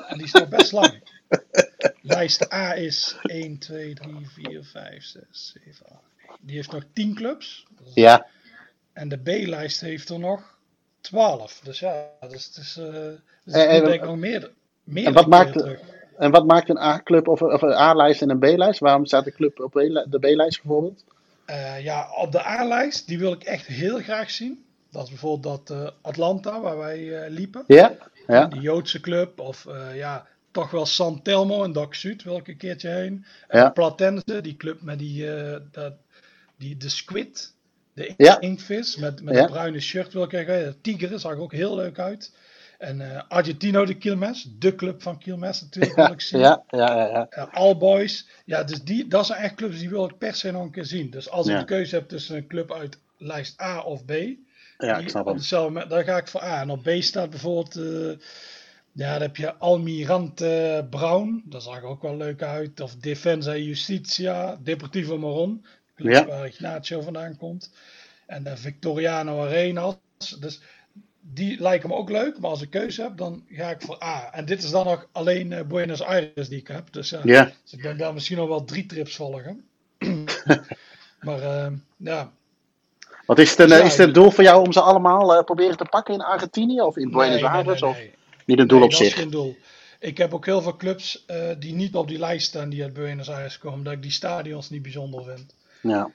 En die is nog best lang. Lijst A is 1, 2, 3, 4, 5, 6, 7, 8. Die heeft nog 10 clubs. Ja, En de B-lijst heeft er nog 12. Dus ja, dus het is. eh dus En- en- denk ik nog meer. meer en wat maakt terug. en wat maakt een A-club of, of een A-lijst en een B-lijst? Waarom staat de club op de B-lijst bijvoorbeeld? Eh, ja, op de A-lijst, die wil ik echt heel graag zien. Dat is bijvoorbeeld dat eh, Atlanta, waar wij eh, liepen. Ja? Ja? Die Joodse club. Of ja, toch wel San Telmo en Doc Zuid een keertje heen. En Ja. Platense, die club met die, eh, dat, die de squid. De Ja. inktvis met, met Ja. een bruine shirt wil ik zeggen. Tigre zag er ook heel leuk uit. En eh, Argentino de Quilmes, de club van Quilmes natuurlijk wil ik zien. Ja, ja, ja. ja. Eh, All Boys. Ja, dus die, dat zijn echt clubs die wil ik per se nog een keer zien. Dus als ik de keuze heb tussen een club uit lijst A of B, Ja, die ik snap hem. dan ga ik voor A. En op B staat bijvoorbeeld, ja, dan heb je Almirante Brown. Dat zag er ook wel leuk uit. Of Defensa Justitia, Deportivo Moron. Ja. waar Ignacio vandaan komt. En de Victoriano Arenas. Dus die lijken me ook leuk. Maar als ik keuze heb, dan ga ik voor A. En dit is dan nog alleen eh, Buenos Aires die ik heb. Dus ja, Ja, dus ik denk daar misschien nog wel drie trips volgen. maar eh, ja, Wat is het, een, Dus is het een doel voor jou om ze allemaal uh, proberen te pakken in Argentinië of in Buenos Nee, Aires? nee, Of nee. Niet een doel Nee, op dat is geen doel. Ik heb ook heel veel clubs eh, die niet op die lijst staan die uit Buenos Aires komen, omdat ik die stadions niet bijzonder vind. Ja.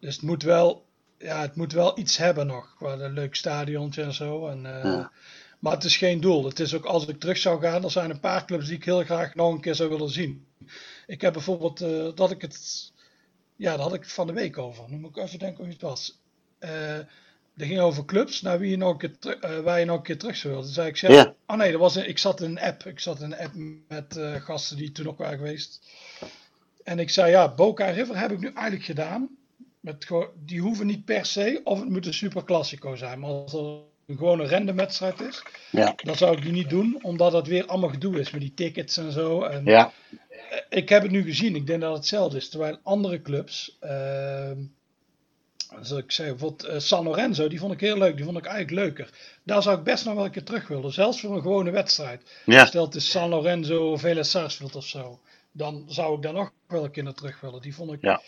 Dus het moet wel, ja, het moet wel iets hebben nog, qua een leuk stadiontje en zo. En, eh, Ja. Maar het is geen doel. Het is ook als ik terug zou gaan, er zijn een paar clubs die ik heel graag nog een keer zou willen zien. Ik heb bijvoorbeeld eh, dat ik het, ja, daar had ik het van de week over. Nu moet ik even denken hoe het was. Eh dat ging over clubs, naar wie je nog een keer, eh, waar je nog een keer terug zou willen. Zei ik, Ja. oh nee, dat was een, ik zat in een app. Ik zat in een app met eh, gasten die toen ook waren geweest. En ik zei, ja, Boca River heb ik nu eigenlijk gedaan. Met die hoeven niet per se, of het moet een super classico zijn. Maar als er een gewone random wedstrijd is, Ja. dan zou ik die niet doen, omdat het weer allemaal gedoe is met die tickets en zo. En Ja. ik heb het nu gezien, ik denk dat het hetzelfde is. Terwijl andere clubs, ehm zoals ik zei, bijvoorbeeld eh, San Lorenzo, die vond ik heel leuk, die vond ik eigenlijk leuker. Daar zou ik best nog wel een keer terug willen, zelfs voor een gewone wedstrijd. Ja. Stel het is San Lorenzo of Vélez Sarsfield of zo, dan zou ik daar nog wel een keer naar terug willen. Die vond ik, Ja.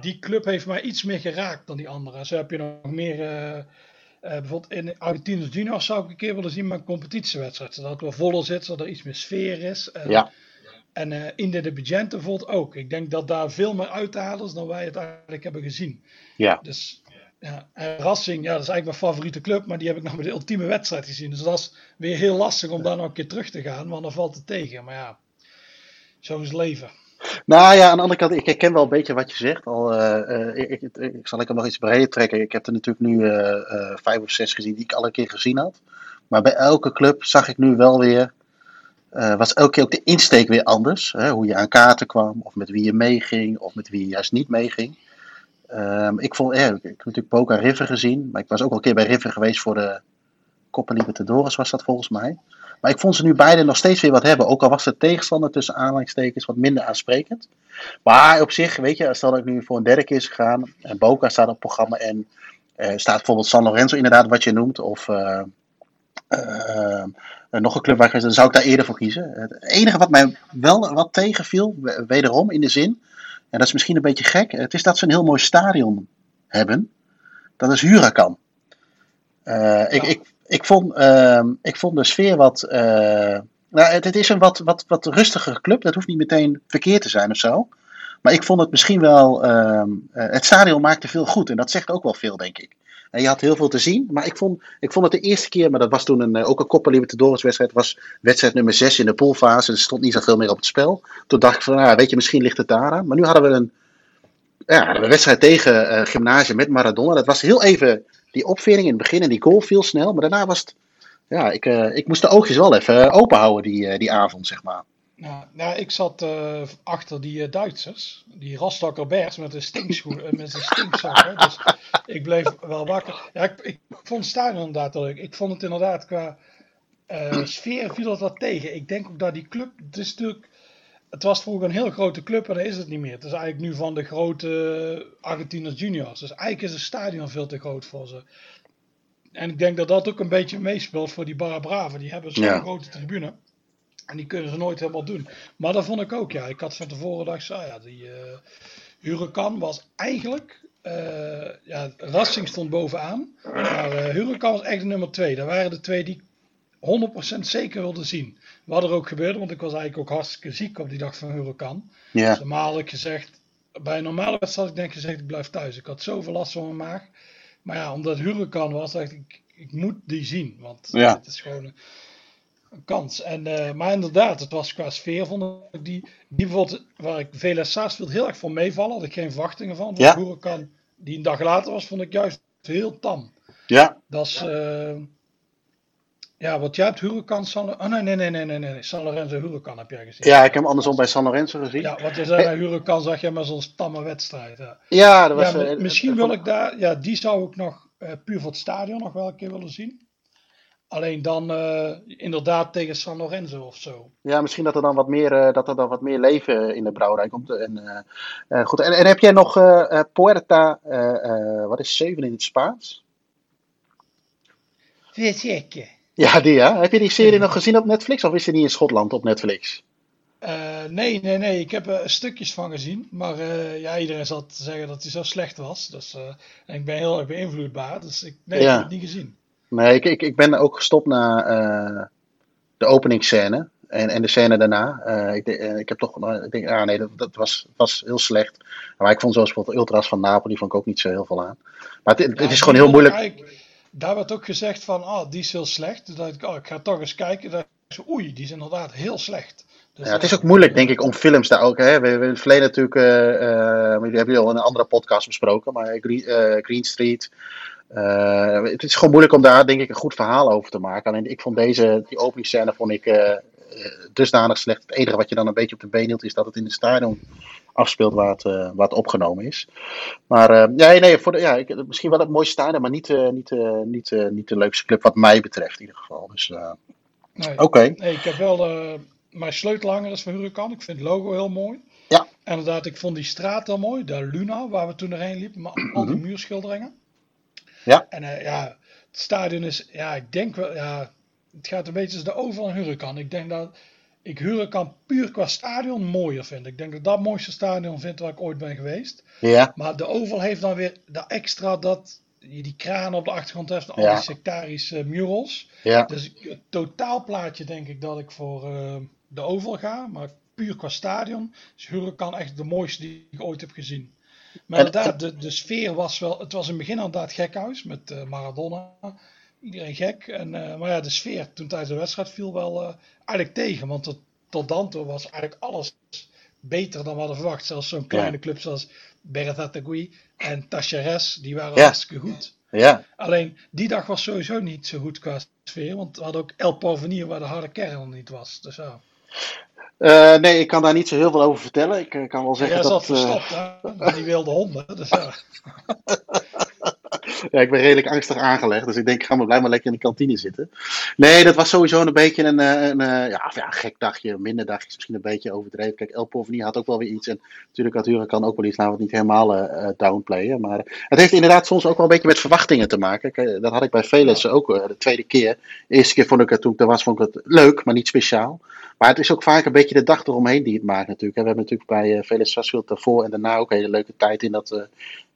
die club heeft mij iets meer geraakt dan die andere. Zo heb je nog meer... eh, eh, bijvoorbeeld in Argentinos Juniors zou ik een keer willen zien met een competitiewedstrijd. Zodat het wel voller zit, zodat er iets meer sfeer is. En, Ja. En in de Begente bijvoorbeeld ook. Ik denk dat daar veel meer uit te halen is dan wij het eigenlijk hebben gezien. Ja. Dus ja, en Racing, ja, dat is eigenlijk mijn favoriete club, maar die heb ik nog met de ultieme wedstrijd gezien. Dus dat is weer heel lastig om daar nog een keer terug te gaan, want dan valt het tegen. Maar ja, zo is het leven. Nou ja, aan de andere kant, ik herken wel een beetje wat je zegt. Al, eh, eh, ik, ik, ik zal ik hem nog iets breder trekken. Ik heb er natuurlijk nu vijf of zes gezien die ik al een keer gezien had. Maar bij elke club zag ik nu wel weer, eh, was elke keer ook de insteek weer anders. Hè? Hoe je aan kaarten kwam, of met wie je meeging, of met wie je juist niet meeging. Ehm, ik, vond, ik, heb natuurlijk Boca River gezien, maar ik was ook al een keer bij River geweest voor de Copa Libertadores was dat volgens mij. Maar ik vond ze nu beide nog steeds weer wat hebben. Ook al was de tegenstander tussen aanhalingstekens wat minder aansprekend. Maar op zich, weet je, stel dat ik nu voor een derde keer is gegaan. En Boca staat op het programma. En eh, staat bijvoorbeeld San Lorenzo inderdaad, wat je noemt. Of eh, eh, eh, nog een club waar ik geweest dan zou ik daar eerder voor kiezen. Het enige wat mij wel wat tegenviel, we- wederom in de zin. En dat is misschien een beetje gek. Het is dat ze een heel mooi stadion hebben. Dat is Huracan. Eh, ik, Ja. ik, ik, vond, ehm, ik vond de sfeer wat. nou, het, het is een wat, wat, wat rustigere club. Dat hoeft niet meteen verkeerd te zijn of zo. Maar ik vond het misschien wel. ehm, eh, het stadion maakte veel goed. En dat zegt ook wel veel, denk ik. En je had heel veel te zien. Maar ik vond, ik vond het de eerste keer. Maar dat was toen een, eh, ook een Copa Libertadores wedstrijd. was wedstrijd nummer 6 in de poolfase. Er stond niet zoveel meer op het spel. Toen dacht ik van, nou, weet je, misschien ligt het daaraan. Maar nu hadden we een, ja, een wedstrijd tegen eh Gymnasium met Maradona. Dat was heel even die opvering in het begin. En die goal viel snel. Maar daarna was het. Ja, ik, eh, ik moest de oogjes wel even open houden die, die avond, zeg maar. Nou, nou ik zat eh, achter die eh, Duitsers, die Rostocker Bears met een stinkschoen, eh, met zijn stinkzakken. Dus ik bleef wel wakker. Ja, ik, ik vond het stadion inderdaad leuk. Ik vond het inderdaad qua eh, sfeer viel het wat tegen. Ik denk ook dat die club, het is natuurlijk, het was vroeger een heel grote club en dat is het niet meer. Het is eigenlijk nu van de grote Argentinos Juniors. Dus eigenlijk is het stadion veel te groot voor ze. En ik denk dat dat ook een beetje meespeelt voor die Barra Brava. Die hebben zo'n Ja. grote tribune. En die kunnen ze nooit helemaal doen. Maar dat vond ik ook, ja. Ik had van tevoren dacht, ah ja, die eh Huracan was eigenlijk... eh, ja, Racing stond bovenaan. Maar eh Huracan was echt de nummer twee. Dat waren de twee die ik 100% zeker wilde zien. Wat er ook gebeurde, want ik was eigenlijk ook hartstikke ziek op die dag van Huracan. Ja, Dus normaal had ik gezegd, bij een normale wedstrijd had ik denk gezegd, ik blijf thuis. Ik had zoveel last van mijn maag. Maar ja, omdat Huracan was, dacht ik, ik moet die zien. Want Ja. het is gewoon een, een kans. En, eh, maar inderdaad, het was qua sfeer, vond ik die, die bijvoorbeeld, waar ik VLS Sarsfield heel erg voor meevallen, had ik geen verwachtingen van. Ja. Die een dag later was, vond ik juist heel tam. ja, Dat is, eh, ja, wat jij hebt, Huracan, San, oh nee, nee, nee, nee, nee, nee, San Lorenzo Huracan heb jij gezien. ja, ik heb hem andersom bij San Lorenzo gezien. Ja, wat je zei bij Huracan zag je maar zo'n tamme wedstrijd. Ja. Ja, dat was. Ja, eh, misschien eh, wil ik daar, ja, die zou ik nog eh, puur voor het stadion nog wel een keer willen zien. Alleen dan eh, inderdaad tegen San Lorenzo of zo. Ja, misschien dat er dan wat meer, eh, dat er dan wat meer leven in de brouwerij komt. En, eh, eh, goed. En, en heb jij nog eh, eh, Puerta, eh, eh, wat is 7 in het Spaans? Vezekke. Ja, die ja. Heb je die serie nog gezien op Netflix of is die niet in Schotland op Netflix? Uh, nee, nee, nee. Ik heb er stukjes van gezien. Maar uh, ja, iedereen zat te zeggen dat hij zo slecht was. Dus uh, en ik ben heel erg beïnvloedbaar. Dus ik, nee, ja. ik heb het niet gezien. Nee, ik, ik, ik ben ook gestopt na de openingsscène. En, en de scène daarna. ik, ik heb toch. Ik denk, ah nee, dat, dat was, was heel slecht. Maar ik vond zoals bijvoorbeeld Ultras van Napoli vond ik ook niet zo heel veel aan. Maar het, het is gewoon heel moeilijk. Daar werd ook gezegd van, ah, die is heel slecht. Dus dat ik, oh, ik ga toch eens kijken. Dat ik oei, die is inderdaad heel slecht. Dus ja, het is ook moeilijk, denk ik, om films daar ook. Hè. We, hebben in het verleden natuurlijk, uh, uh, die hebben al in een andere podcast besproken, maar Green, Green Street. Het is gewoon moeilijk om daar, denk ik, een goed verhaal over te maken. Alleen ik vond deze, die openingsscène, vond ik dusdanig slecht. Het enige wat je dan een beetje op de been hield, is dat het in de stadion afspeelt waar het, waar het opgenomen is. Maar ja, nee, voor de, ja, ik, misschien wel het mooiste stadion, maar niet, niet, niet, niet de leukste club wat mij betreft in ieder geval. Dus, nee. Oké. Nee, ik heb wel mijn sleutelhanger is van Huracan. Ik vind het logo heel mooi. Ja. En inderdaad, ik vond die straat heel mooi. De Luna, waar we toen erheen liepen. Met al die mhm. muurschilderingen. Ja. En uh, ja, het stadion is, ja, ik denk wel, ja, het gaat een beetje als de Oval en Huracan. Ik denk dat ik Huracan puur qua stadion mooier vind. Ik denk dat dat het mooiste stadion vind waar ik ooit ben geweest. Ja. Maar de Oval heeft dan weer dat extra dat je die kraan op de achtergrond hebt, al die sectarische murals. Ja. Dus het totaalplaatje denk ik dat ik voor uh, de Oval ga, maar puur qua stadion is Huracan echt de mooiste die ik ooit heb gezien. Maar inderdaad, de, de sfeer was wel, het was in het begin inderdaad gekhuis met uh, Maradona, iedereen gek. En, uh, maar ja, de sfeer toen tijdens de wedstrijd viel wel uh, eigenlijk tegen, want tot, tot dan toe was eigenlijk alles beter dan we hadden verwacht. Zelfs zo'n kleine club zoals Berthatagui en Tacheres, die waren ja. hartstikke goed. Ja. Alleen die dag was sowieso niet zo goed qua sfeer, want we hadden ook El Porvenir waar de harde kern niet was. Dus ja. Uh, nee, ik kan daar niet zo heel veel over vertellen. Ik uh, kan wel zeggen ja, dat... Jij zat verstopt, uh... die wilde honden. Dus, ja. ik ben redelijk angstig aangelegd. Dus ik denk, ik ga maar blijf maar lekker in de kantine zitten. Nee, dat was sowieso een beetje een, eh, een, een ja, ja, gek dagje. Minder dagje is misschien een beetje overdreven. Kijk, El Poveni had ook wel weer iets. En natuurlijk had Huracan ook wel iets. We het niet helemaal uh, downplayen. Maar het heeft inderdaad soms ook wel een beetje met verwachtingen te maken. Kijk, dat had ik bij Velens ook de tweede keer. De eerste keer vond ik het, toen was, vond ik het leuk, maar niet speciaal. Maar het is ook vaak een beetje de dag eromheen die het maakt natuurlijk. We hebben natuurlijk bij uh, Velens Sarsfield daarvoor en daarna ook een hele leuke tijd in dat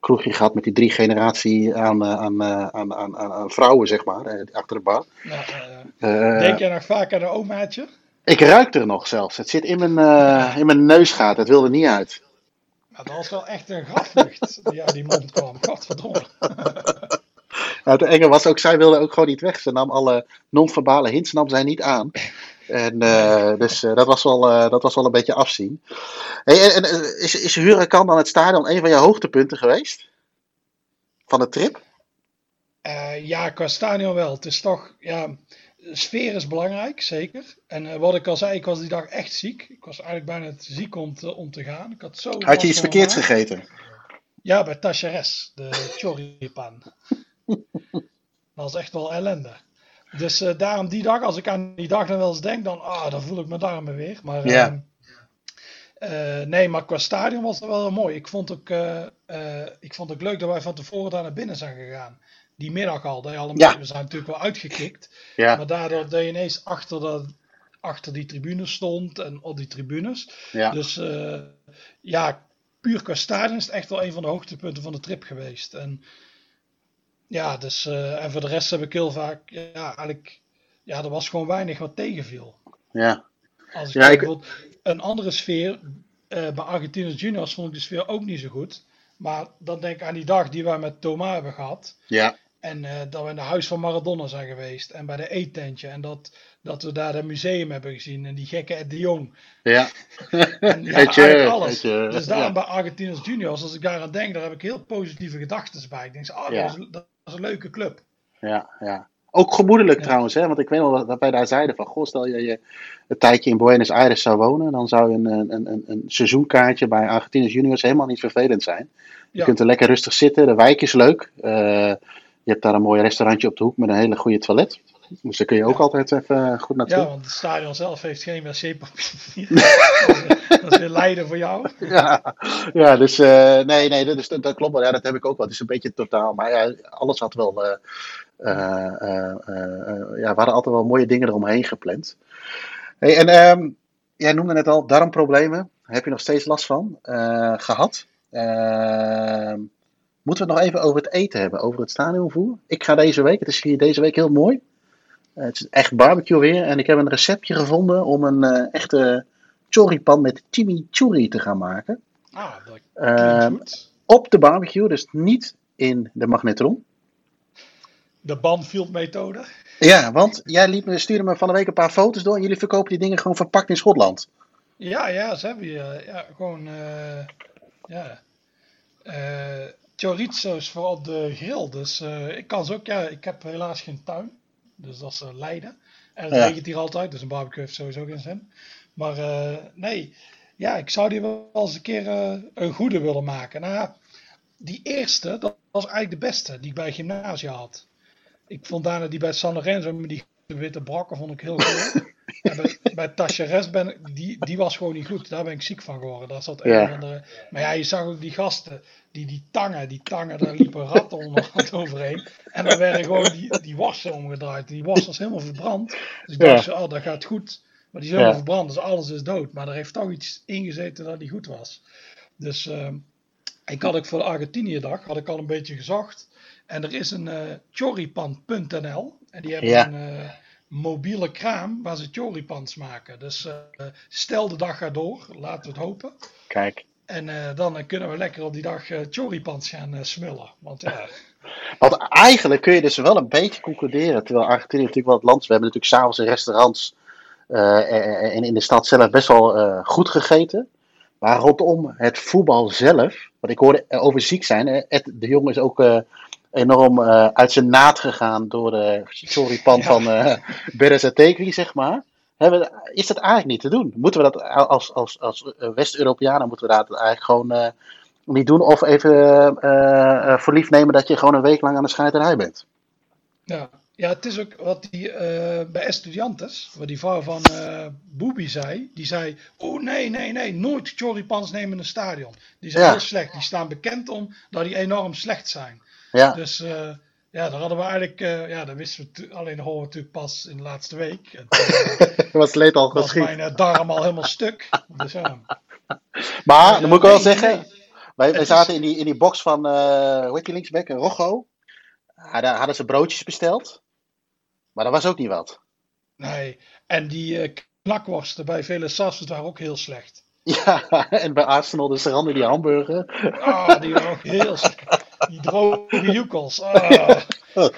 kroegje gehad met die drie generatie aan, uh, aan, aan, aan, aan, vrouwen, zeg maar, achter de bar. Ja, Denk je nog vaak aan een omaatje? Ik ruik er nog zelfs. Het zit in mijn, in mijn neusgaat. Het wilde niet uit. Nou, dat was wel echt een graflucht die uit die mond kwam. Godverdomme. Nou, het enge was ook, zij wilde ook gewoon niet weg. Ze nam alle non-verbale hints nam zij niet aan. En, uh, dus uh, dat, was wel, uh, dat was wel een beetje afzien. Hey, en, en, is, is Huracan dan het stadion een van je hoogtepunten geweest? Van de trip? ja, qua stadion wel. Het is toch, ja, sfeer is belangrijk, zeker. En wat ik al zei, ik was die dag echt ziek. Ik was eigenlijk bijna te ziek om te, om te gaan. Ik had, zo had je iets verkeerds gegeten? Ja, bij Tacheres, de choripan. dat was echt wel ellende. Dus uh, daarom die dag, als ik aan die dag dan wel eens denk, dan, ah, dan voel ik mijn darmen weer. Maar ja. uh, nee, maar qua stadion was het wel mooi. Ik vond, ook, uh, ik vond het leuk dat wij van tevoren daar naar binnen zijn gegaan. Die middag al. Dat je allemaal, ja. We zijn natuurlijk wel uitgekikt. Ja. Maar daardoor dat je ineens achter, dat, achter die tribunes stond en op die tribunes. Ja. Dus ja, puur qua stadion is het echt wel een van de hoogtepunten van de trip geweest. En ja, dus, uh, en voor de rest heb ik heel vaak, ja, eigenlijk, ja, er was gewoon weinig wat tegenviel. Ja. Als ik, ja, ik... een andere sfeer, uh, bij Argentinos Juniors vond ik de sfeer ook niet zo goed. Maar dan denk ik aan die dag die wij met Thomas hebben gehad. Ja. En uh, dat we in het huis van Maradona zijn geweest. En bij de eetentje. En dat, dat we daar het museum hebben gezien. En die gekke Ed de Jong. Ja. en ja, alles. dus daarom bij Argentinos Juniors, als ik daar aan denk, daar heb ik heel positieve gedachten bij. Ik denk, oh, ja. dat, dat is een leuke club. Ja, ja. Ook gemoedelijk trouwens, hè? want ik weet wel dat wij daar zeiden van, goh, stel je je een tijdje in Buenos Aires zou wonen, dan zou een, een, een, een seizoenkaartje bij Argentinos Juniors helemaal niet vervelend zijn. Je kunt er lekker rustig zitten, de wijk is leuk. Uh, je hebt daar een mooi restaurantje op de hoek met een hele goede toilet. Dus daar kun je ook altijd even goed naartoe. Ja, want het stadion zelf heeft geen wc-papier. dat is weer lijden voor jou. Ja, ja dus uh, nee, nee, dus, dat, dat klopt wel. Ja, dat heb ik ook wel. Het is een beetje totaal. Maar ja, alles had wel. Uh, uh, ja, we hadden altijd wel mooie dingen eromheen gepland. Hey, en um, jij noemde net al darmproblemen. Heb je nog steeds last van eh, gehad? Uh, moeten we het nog even over het eten hebben, over het stadionvoer? Ik ga deze week, het is hier deze week heel mooi. Uh, het is echt barbecue weer en ik heb een receptje gevonden om een uh, echte choripan met chimichurri te gaan maken. Ah, dat Ehm, goed. Op de barbecue, dus niet in de magnetron. De Banfield methode. Ja, want jij liet me, stuurde me van de week een paar foto's door en jullie verkopen die dingen gewoon verpakt in Schotland. Ja, ja, ze hebben hier ja, gewoon eh ja, eh chorizo's voor op de grill. Dus eh, ik kan ze ook, ja, ik heb helaas geen tuin. Dus dat is eh, Leiden. En het Ja. regent hier altijd, dus een barbecue heeft sowieso geen zin. Maar eh, nee, ja, ik zou die wel eens een keer eh, een goede willen maken. Nou die eerste, dat was eigenlijk de beste die ik bij gymnasia had. Ik vond daarna die bij San Lorenzo die witte brakken vond ik heel goed. Bij, bij Tacheres ben ik, die, die was gewoon niet goed. Daar ben ik ziek van geworden. Daar zat een Ja. of andere. Maar ja, je zag ook die gasten, die, die tangen, die tangen, daar liepen ratten onderhand overheen. En dan werden gewoon die, die wassen omgedraaid. Die was was helemaal verbrand. Dus ik dacht, zo, oh, dat gaat goed. Maar die is helemaal Ja. verbrand, dus alles is dood. Maar er heeft toch iets ingezeten dat niet goed was. Dus ehm, ik had ook voor de Argentinië-dag had ik al een beetje gezocht. En er is een eh choripan.nl. En die hebben een eh, mobiele kraam waar ze choripans maken. Dus eh, stel de dag gaat door, laten we het hopen. Kijk. En eh, dan eh, kunnen we lekker op die dag choripans gaan smullen. Want ja, Want eigenlijk kun je dus wel een beetje concluderen, terwijl Argentinië natuurlijk wel het land is. We hebben natuurlijk s'avonds in restaurants en in de stad zelf best wel goed gegeten. Maar rondom het voetbal zelf, want ik hoorde over ziek zijn, Ed de Jong is ook enorm eh, uit zijn naad gegaan door de choripan Ja. van eh Beres zeg maar. Hebben is dat eigenlijk niet te doen? Moeten we dat als, als, als eh, West-Europeanen, moeten we dat eigenlijk gewoon niet doen? Of even eh, voor lief nemen dat je gewoon een week lang aan de scheiterij bent? Ja, ja, het is ook wat die bij Estudiantes, wat die vrouw van Boebi zei. Die zei: Oh nee, nee, nee, nooit choripans nemen in een stadion. Die zijn Ja. heel slecht. Die staan bekend om dat die enorm slecht zijn. Ja, Dus eh, ja, daar hadden we eigenlijk, eh, ja, dat wisten we alleen horen we natuurlijk pas in de laatste week. En toen eh, dat was het leed al was geschied. mijn darm al helemaal stuk. Dus ja. Maar, dan moet ik wel Nee, zeggen, nee. wij, wij Het zaten in die, in die box van, eh hoe heet die linksback, Rocco. Ja, daar hadden ze broodjes besteld. Maar dat was ook niet wat. Nee, en die knakworsten bij vele Sassers waren ook heel slecht. Ja, en bij Arsenal de Serrande die hamburger. Ah, die waren ook heel slecht. Die droge joekels. Ah.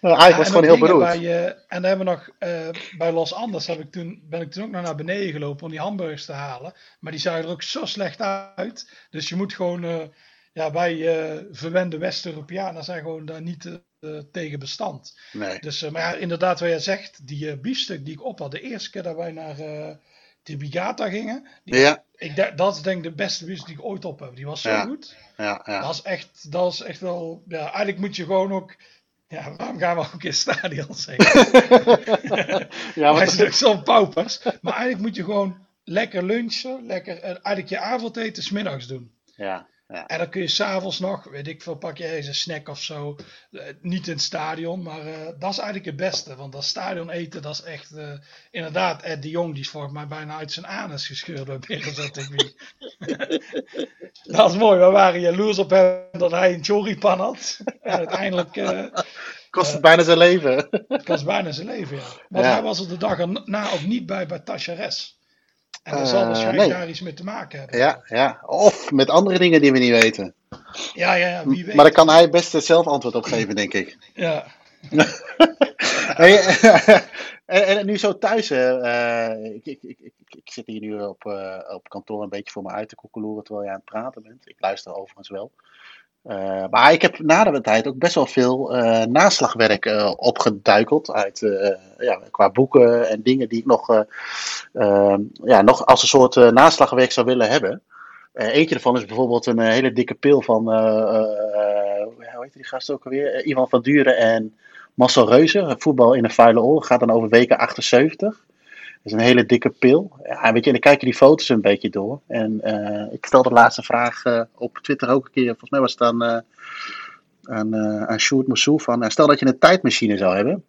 Ja, eigenlijk was het gewoon heel beroerd. Bij, eh, en dan hebben we nog eh, bij Los Andes heb ik toen, ben ik toen ook nog naar beneden gelopen om die hamburgers te halen. Maar die zagen er ook zo slecht uit. Dus je moet gewoon, eh, ja, wij verwende West-Europeanen zijn gewoon daar niet tegen bestand. Nee. Dus, maar ja, inderdaad, wat jij zegt, die biefstuk die ik op had, de eerste keer dat wij naar de Bigata gingen, die, Ja, ik, denk- dat is denk ik de beste biefstuk die ik ooit op heb. Die was zo Ja. goed. ja, ja. Dat is echt, dat is echt wel, ja, eigenlijk moet je gewoon ook, ja, waarom gaan we ook in stadion zeggen? ja Wij zijn ook zo'n paupers. Maar eigenlijk moet je gewoon lekker lunchen, lekker, en eigenlijk je avondeten smiddags doen. ja, ja. En dan kun je s'avonds nog, weet ik veel, pak je eens een snack of zo. Eh, niet in het stadion, maar eh, dat is eigenlijk het beste. Want dat stadion eten, dat is echt, eh, inderdaad, Ed de Jong, die is volgens mij bijna uit zijn anus gescheurd bij Beres Dat is mooi, we waren jaloers op hem dat hij een choripan had. En uiteindelijk Kost het bijna zijn leven. het was bijna zijn leven, ja. Want Ja. hij was er de dag erna ook niet bij bij Tachares. En dat Eh, zal waarschijnlijk nee. daar iets mee te maken hebben. Ja, ja. Of met andere dingen die we niet weten. ja, ja, ja, wie weet. Maar daar kan hij best zelf antwoord op geven, denk ik. Ja, Hey, en, en nu zo thuis, eh, ik, ik, ik, ik, zit hier nu op, eh, op kantoor een beetje voor me uit te koekeloeren terwijl jij aan het praten bent. Ik luister overigens wel. Eh, maar ik heb na de tijd ook best wel veel eh, naslagwerk eh, opgeduikeld uit, ja, qua boeken en dingen die ik nog, eh, eh, ja, nog als een soort naslagwerk zou willen hebben. Eentje daarvan is bijvoorbeeld een hele dikke pil van, hoe heet die gast ook alweer? Ivan van Duren en Marcel Reuze, voetbal in een vuile oorlog, gaat dan over weken 78. Is een hele dikke pil. Ja, weet je, en dan kijk je die foto's een beetje door. En eh, ik stelde de laatste vraag eh, op Twitter ook een keer. Volgens mij was het aan, eh aan, aan Sjoerd Moussou van... stel dat je een tijdmachine zou hebben.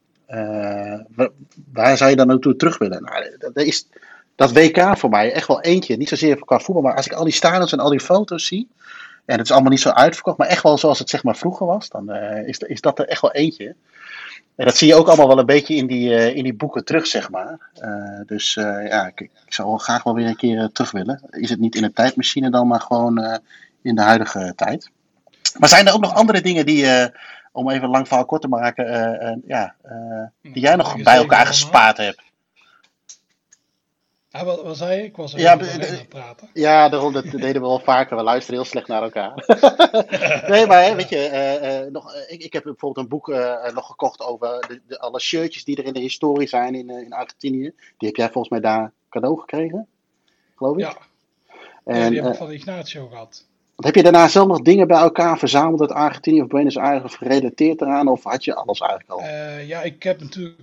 wa- waar zou je dan naartoe terug willen? Nou, dat is dat WK voor mij echt wel eentje. Niet zozeer qua voetbal, maar als ik al die stadions en al die foto's zie. En het is allemaal niet zo uitverkocht, maar echt wel zoals het zeg maar vroeger was. Dan is, is dat er echt wel eentje. En dat zie je ook allemaal wel een beetje in die, eh, in die boeken terug, zeg maar. Eh, dus eh, ja, ik, ik zou wel graag wel weer een keer terug willen. Is het niet in een tijdmachine dan, maar gewoon in de huidige tijd. Maar zijn er ook nog andere dingen die, om even lang verhaal kort te maken, ja, eh, die jij nog bij elkaar gespaard hebt? Ah, wat, wat zei je? Ik was er Ja, aan het praten. Ja, daarom, dat deden we wel vaker. We luisteren heel slecht naar elkaar. nee, maar hè, weet je, eh, eh, nog, eh, ik, ik heb bijvoorbeeld een boek nog gekocht over de, de, alle shirtjes die er in de historie zijn in, in Argentinië. Die heb jij volgens mij daar cadeau gekregen, geloof ik. Ja, en, ja, die heb ik van Ignacio gehad. heb je daarna zelf nog dingen bij elkaar verzameld uit Argentinië of Buenos Aires of gerelateerd eraan? Of had je alles eigenlijk al? Ja, ik heb natuurlijk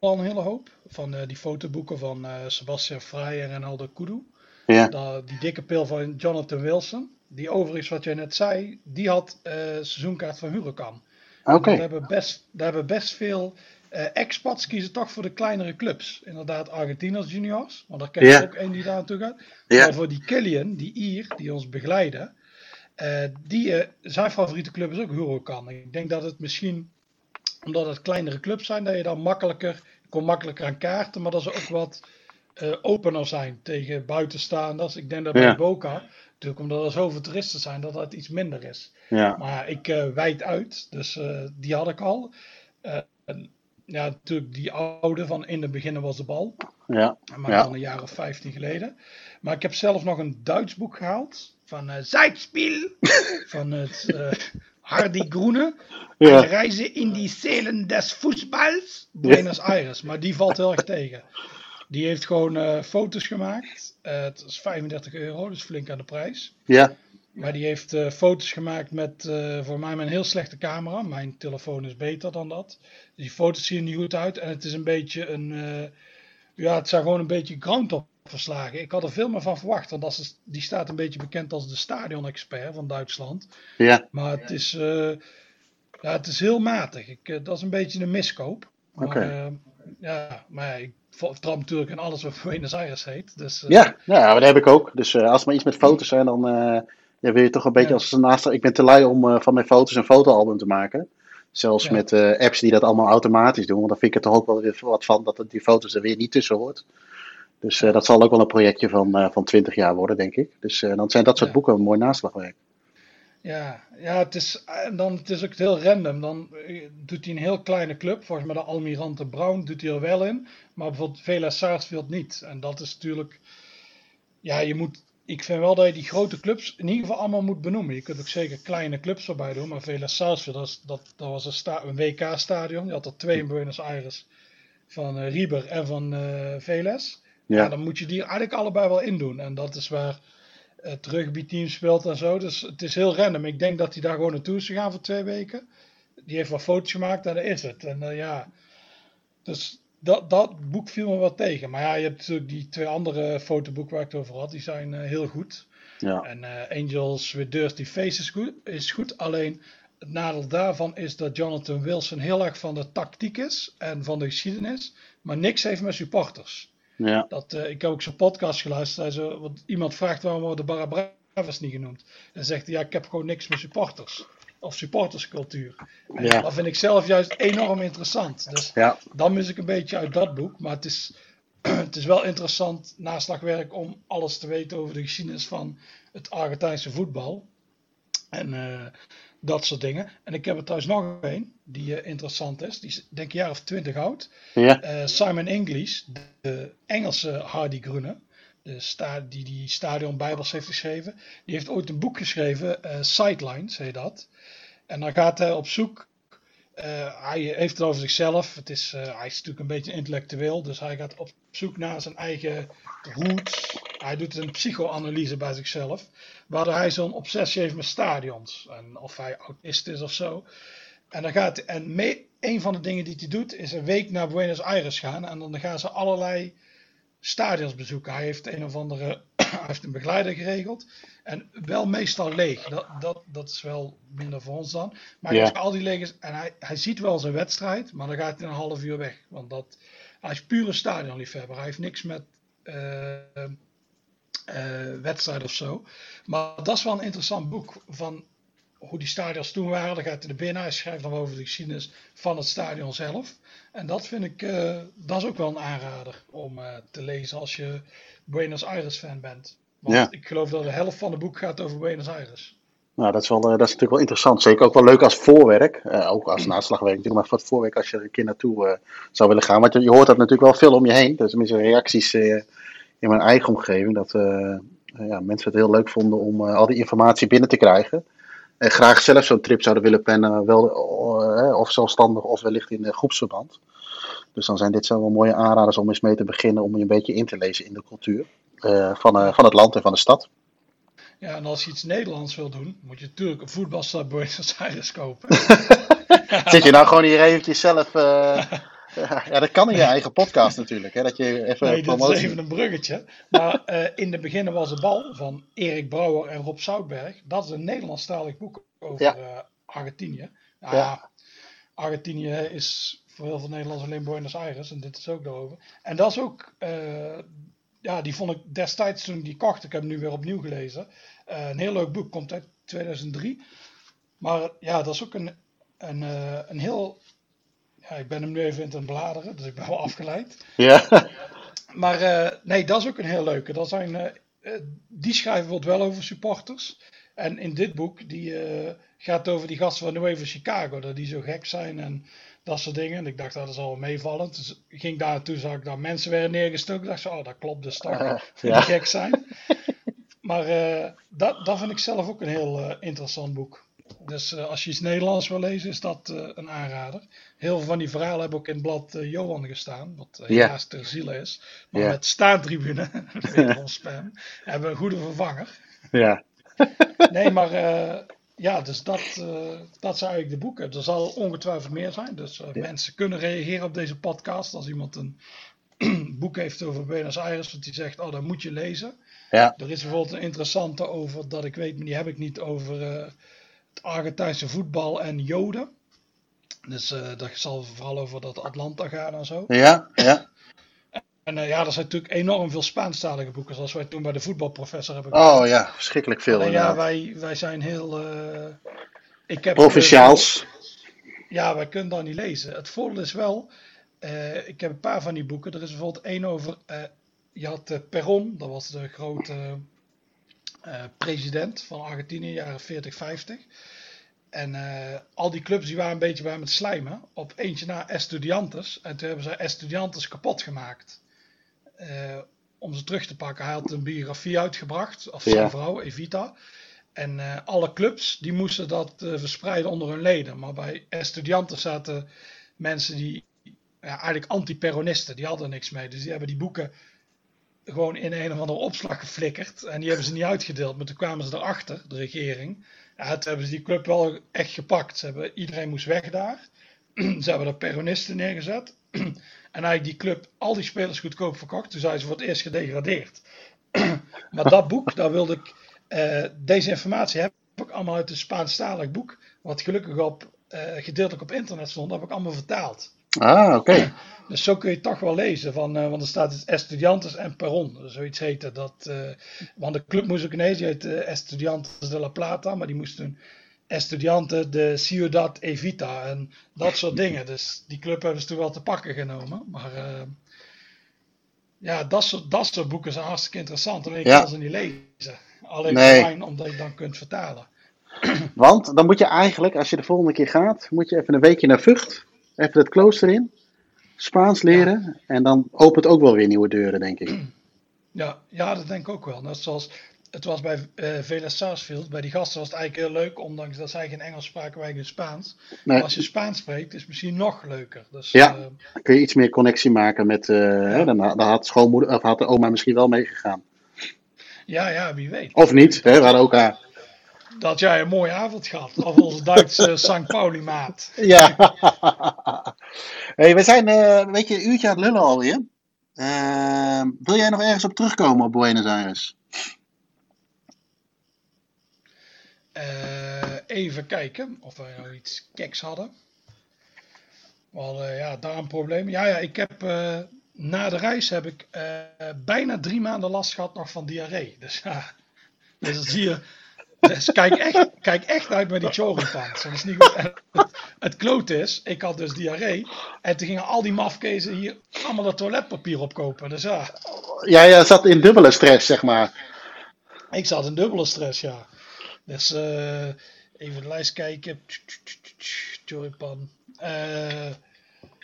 al een hele hoop van eh, die fotoboeken van eh Sebastian Frey en Renaldo Kudu. ja, die dikke pil van Jonathan Wilson. Die overigens, wat jij net zei, die had eh, seizoenkaart van Huracan. oké. Daar hebben best, daar hebben best veel expats kiezen toch voor de kleinere clubs. Inderdaad, Argentinos juniors. Want daar ken ik Ja. ook één die daar naartoe gaat. Ja. Maar voor die Killian, die Ier, die ons begeleiden. die, zijn favoriete club is ook Huracan. Ik denk dat het misschien, omdat het kleinere clubs zijn, dat je dan makkelijker, je komt makkelijker aan kaarten. Maar dat ze ook wat eh, opener zijn tegen buitenstaanders. Ik denk dat bij Ja. Boca, natuurlijk omdat er zoveel toeristen zijn, dat dat iets minder is. Ja, Maar ik eh wijd uit, dus eh, die had ik al. En, ja, natuurlijk die oude van in het begin was de bal. ja, Maar Ja. dan een jaar of 15 geleden. Maar ik heb zelf nog een Duits boek gehaald. Van eh Zeitspiel. van het Hardy Groene. ja. Reizen in die zelen des voetbals. Buenos Aires. Maar die valt heel erg tegen. Die heeft gewoon eh, foto's gemaakt. Eh, het is 35 euro, dus flink aan de prijs. ja. Maar die heeft eh, foto's gemaakt met voor mij een heel slechte camera. Mijn telefoon is beter dan dat. Dus die foto's zien er niet goed uit. En het is een beetje een. ja, het zijn gewoon een beetje groundhog verslagen. Ik had er veel meer van verwacht. Want dat is, die staat een beetje bekend als de stadion-expert van Duitsland. ja. Maar het is, eh, ja, het is heel matig. Ik, eh, dat is een beetje een miskoop. Oké. eh, ja, maar ik vertrouw natuurlijk in alles wat Buenos Aires heet. Dus, Ja, ja, dat heb ik ook. Dus als er maar iets met foto's zijn, dan ja, wil je toch een beetje Ja. als een naast. Ik ben te lui om van mijn foto's een fotoalbum te maken. Zelfs met apps die dat allemaal automatisch doen. Want dan vind ik er toch ook wel weer wat van dat die foto's er weer niet tussen hoort. Dus eh, dat zal ook wel een projectje van, eh van 20 jaar worden, denk ik. Dus eh, dan zijn dat soort boeken een mooi naslagwerk. Ja, ja het, is, dan, het is ook heel random. Dan doet hij een heel kleine club. Volgens mij de Almirante Brown doet hij er wel in. Maar bijvoorbeeld Vela Sarsfield niet. En dat is natuurlijk... Ja, je moet... Ik vind wel dat je die grote clubs in ieder geval allemaal moet benoemen. Je kunt ook zeker kleine clubs erbij doen. Maar Vela Sarsfield, dat, dat, dat was een, sta- een WK-stadion. Je had er twee in Buenos Aires. Van eh Rieber en van eh Veles. Ja. Dan moet je die eigenlijk allebei wel indoen. En dat is waar het rugbyteam speelt en zo. Dus het is heel random. Ik denk dat hij daar gewoon naartoe is gegaan voor twee weken. Die heeft wat foto's gemaakt en daar is het. En eh, ja, dus dat, dat boek viel me wat tegen. Maar ja, je hebt natuurlijk die twee andere fotoboeken waar ik het over had. Die zijn eh, heel goed. ja, En eh, Angels with Dirty Face is goed, is goed. Alleen het nadeel daarvan is dat Jonathan Wilson heel erg van de tactiek is. En van de geschiedenis. Maar niks heeft met supporters. Ja, Dat, eh, ik heb ook zo'n podcast geluisterd. Zo, want iemand vraagt waarom worden de Barra Bravas niet genoemd. En zegt hij, ja, ik heb gewoon niks met supporters. Of supporterscultuur. En Ja. Dat vind ik zelf juist enorm interessant. Dus ja, dan mis ik een beetje uit dat boek. Maar het is, het is wel interessant naslagwerk om alles te weten over de geschiedenis van het Argentijnse voetbal. En eh, dat soort dingen. En ik heb er trouwens nog een die eh, interessant is. Die is denk ik een jaar of twintig oud. ja, Eh, Simon English, de Engelse Hardy Groene, de sta die die Stadion Bijbels heeft geschreven, die heeft ooit een boek geschreven, Sidelines heet dat. En dan gaat hij op zoek, hij heeft het over zichzelf, het is, hij is natuurlijk een beetje intellectueel, dus hij gaat op zoek naar zijn eigen roots. Hij doet een psychoanalyse bij zichzelf, waardoor hij zo'n obsessie heeft met stadions. En of hij autist is of zo. En, dan gaat, en mee, een van de dingen die hij doet, is een week naar Buenos Aires gaan. En dan gaan ze allerlei stadions bezoeken. Hij heeft een of andere, hij heeft een begeleider geregeld. En wel meestal leeg. Dat, dat, dat is wel minder voor ons dan. Maar al die leeg is, en hij, hij ziet wel zijn wedstrijd, maar dan gaat hij een half uur weg. Want dat, hij is puur een stadionliefhebber. Hij heeft niks met wedstrijd of zo. Maar dat is wel een interessant boek van hoe die stadions toen waren. Dan gaat hij er binnen, hij schrijft dan over de geschiedenis van het stadion zelf. En dat vind ik, dat is ook wel een aanrader om te lezen als je Buenos Aires fan bent. Want ja. ik geloof dat de helft van het boek gaat over Buenos Aires. Nou, dat is, wel, eh, dat is natuurlijk wel interessant. Zeker ook wel leuk als voorwerk. Ook als naslagwerk natuurlijk, maar voor het voorwerk als je er een keer naartoe zou willen gaan. Want je, je, hoort dat natuurlijk wel veel om je heen. Dus tenminste reacties in mijn eigen omgeving. Dat ja, mensen het heel leuk vonden om al die informatie binnen te krijgen. En graag zelf zo'n trip zouden willen plannen. Wel, of zelfstandig of wellicht in groepsverband. Dus dan zijn dit zo wel mooie aanraders om eens mee te beginnen. Om je een beetje in te lezen in de cultuur van, van het land en van de stad. Ja, en als je iets Nederlands wil doen, moet je natuurlijk een voetbalstad Buenos Aires kopen. Zit je nou gewoon hier eventjes zelf... Uh... Ja, dat kan in je eigen podcast natuurlijk. Hè, dat je even nee, dat is even een bruggetje. Maar uh, in de beginnen was de bal van Erik Brouwer en Rob Zoutberg. Dat is een Nederlandstalig boek over ja. uh, Argentinië. Nou, ja. Argentinië is voor heel veel Nederlanders alleen Buenos Aires. En dit is ook daarover. En dat is ook... Uh, ja, die vond ik destijds toen ik die kocht. Ik heb hem nu weer opnieuw gelezen. Een heel leuk boek, komt uit 2003. Maar ja, dat is ook een, een, een heel. Ja, ik ben hem nu even in het bladeren, dus ik ben wel afgeleid. Ja. Maar uh, nee, dat is ook een heel leuke. Dat zijn, die schrijven wat wel over supporters. En in dit boek, die gaat over die gasten van New Even Chicago. Dat die zo gek zijn en dat soort dingen. En ik dacht, dat is al meevallend. Dus ik ging daar naartoe, zag ik dat mensen werden neergestoken. Ik dacht, oh, dat klopt dus toch. Uh, die ja. gek zijn. Maar dat, dat vind ik zelf ook een heel interessant boek. Dus uh, als je iets Nederlands wil lezen, is dat een aanrader. Heel veel van die verhalen hebben ook in het blad Johan gestaan, wat helaas ter ziele is. Maar yeah. met staantribune, wederom spam, hebben we een goede vervanger. Ja. nee, maar ja, dus dat, dat zijn eigenlijk de boeken. Er zal ongetwijfeld meer zijn. Dus mensen kunnen reageren op deze podcast. Als iemand een boek heeft over Buenos Aires, wat die zegt, oh, dat moet je lezen. Ja. Er is bijvoorbeeld een interessante over, dat ik weet, maar die heb ik niet, over het Argentijnse voetbal en Joden. Dus uh, dat zal vooral over dat Atlanta gaan en zo. Ja, ja. En uh, ja, er zijn natuurlijk enorm veel Spaanstalige boeken, zoals wij toen bij de voetbalprofessor hebben Oh ja, verschrikkelijk veel. En ja, wij, wij zijn heel... ik heb, Provinciaals. ja, wij kunnen dat niet lezen. Het voordeel is wel, ik heb een paar van die boeken. Er is bijvoorbeeld één over je had uh, Perón, dat was de grote uh, president van Argentinië, jaren 40, 50. En uh, al die clubs die waren een beetje bij hem het slijmen. Op eentje na Estudiantes. En toen hebben ze Estudiantes kapot gemaakt. om ze terug te pakken. Hij had een biografie uitgebracht. Of zijn ja. vrouw, Evita. En alle clubs die moesten dat verspreiden onder hun leden. Maar bij Estudiantes zaten mensen die ja, eigenlijk anti-peronisten. Die hadden niks mee. Dus die hebben die boeken gewoon in een of andere opslag geflikkerd. En die hebben ze niet uitgedeeld. Maar toen kwamen ze erachter, de regering. Ja, toen hebben ze die club wel echt gepakt. Ze hebben, iedereen moest weg daar. ze hebben er peronisten neergezet. en eigenlijk die club al die spelers goedkoop verkocht. Toen zijn ze voor het eerst gedegradeerd. maar dat boek, daar wilde ik... Uh, deze informatie heb ik allemaal uit een Spaanstalig boek. Wat gelukkig op, uh, gedeeltelijk op internet stond. Dat heb ik allemaal vertaald. Ah, oké. Dus zo kun je het toch wel lezen. Van, uh, want er staat dus Estudiantes en Perron. Zoiets heette dat. Uh, want de club moest ook ineens. Die heette Estudiantes de La Plata. Maar die moesten Estudiante de Ciudad Evita. En dat soort dingen. Dus die club hebben ze toen wel te pakken genomen. Maar ja, dat soort, dat soort boeken zijn hartstikke interessant. Alleen ja. kan ze niet lezen. Alleen nee. fijn omdat je dan kunt vertalen. Want dan moet je eigenlijk, als je de volgende keer gaat, moet je even een weekje naar Vught. Even het klooster in. Spaans leren. Ja. En dan opent ook wel weer nieuwe deuren, denk ik. Ja, ja dat denk ik ook wel. Net zoals het was bij uh, Vela Sarsfield. Bij die gasten was het eigenlijk heel leuk, ondanks dat zij geen Engels spraken, wij geen Spaans. Nee. Maar als je Spaans spreekt, is het misschien nog leuker. Dus, ja, uh, dan kun je iets meer connectie maken met. Uh, ja. hè, dan, dan, had, schoonmoeder, of had de oma misschien wel meegegaan. Ja, ja, wie weet. Of niet, hè, we hadden ook haar dat jij een mooie avond gehad. Of onze Duitse St. Pauli maat. Ja. hey, we zijn uh, een beetje een uurtje aan het lullen alweer. Uh, wil jij nog ergens op terugkomen op Buenos Aires? Uh, even kijken of wij nou iets keks hadden. We hadden ja, daar een probleem. Ja, ja, ik heb na de reis heb ik bijna drie maanden last gehad nog van diarree. Dus ja, dus dan zie je. Dus kijk echt, kijk echt uit met die choripans. Dat is niet goed. Het, het kloot is, ik had dus diarree. En toen gingen al die mafkezen hier allemaal dat toiletpapier opkopen. Dus ja. Ja, ja, zat in dubbele stress, zeg maar. Ik zat in dubbele stress, ja. Dus uh, even de lijst kijken. Choripan. Uh,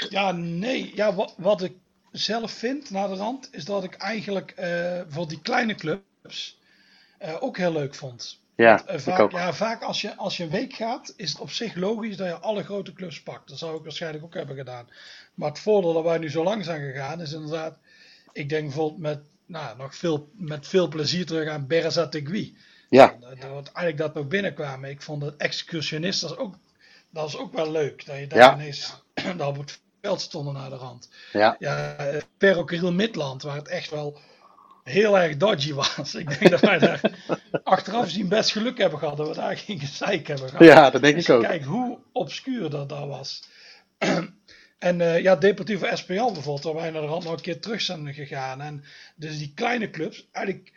ja, nee. Ja, wat, wat ik zelf vind na de rand, is dat ik eigenlijk uh, voor die kleine clubs ook heel leuk vond. Ja, Want, uh, vaak, ja, vaak als je, als je een week gaat, is het op zich logisch dat je alle grote clubs pakt. Dat zou ik waarschijnlijk ook hebben gedaan. Maar het voordeel dat wij nu zo lang zijn gegaan, is inderdaad, ik denk bijvoorbeeld met, nou, nog veel, met veel plezier terug aan Berzat-Tegui. Ja. Dat, dat, eigenlijk dat nog binnenkwamen. Ik vond het excursionist, dat is ook, dat is ook wel leuk. Dat je daar Ja. ineens dat op het veld stonden naar de rand. Ja. Ja, eh, Midland, waar het echt wel heel erg dodgy was. Ik denk dat wij daar achteraf zien best geluk hebben gehad. Dat we daar geen gezeik hebben gehad. Ja, dat denk ik je ook. kijkt hoe obscuur dat daar was. en eh, ja, Deportivo Espanyol bijvoorbeeld, waar wij naar de rand nog een keer terug zijn gegaan. En dus die kleine clubs, eigenlijk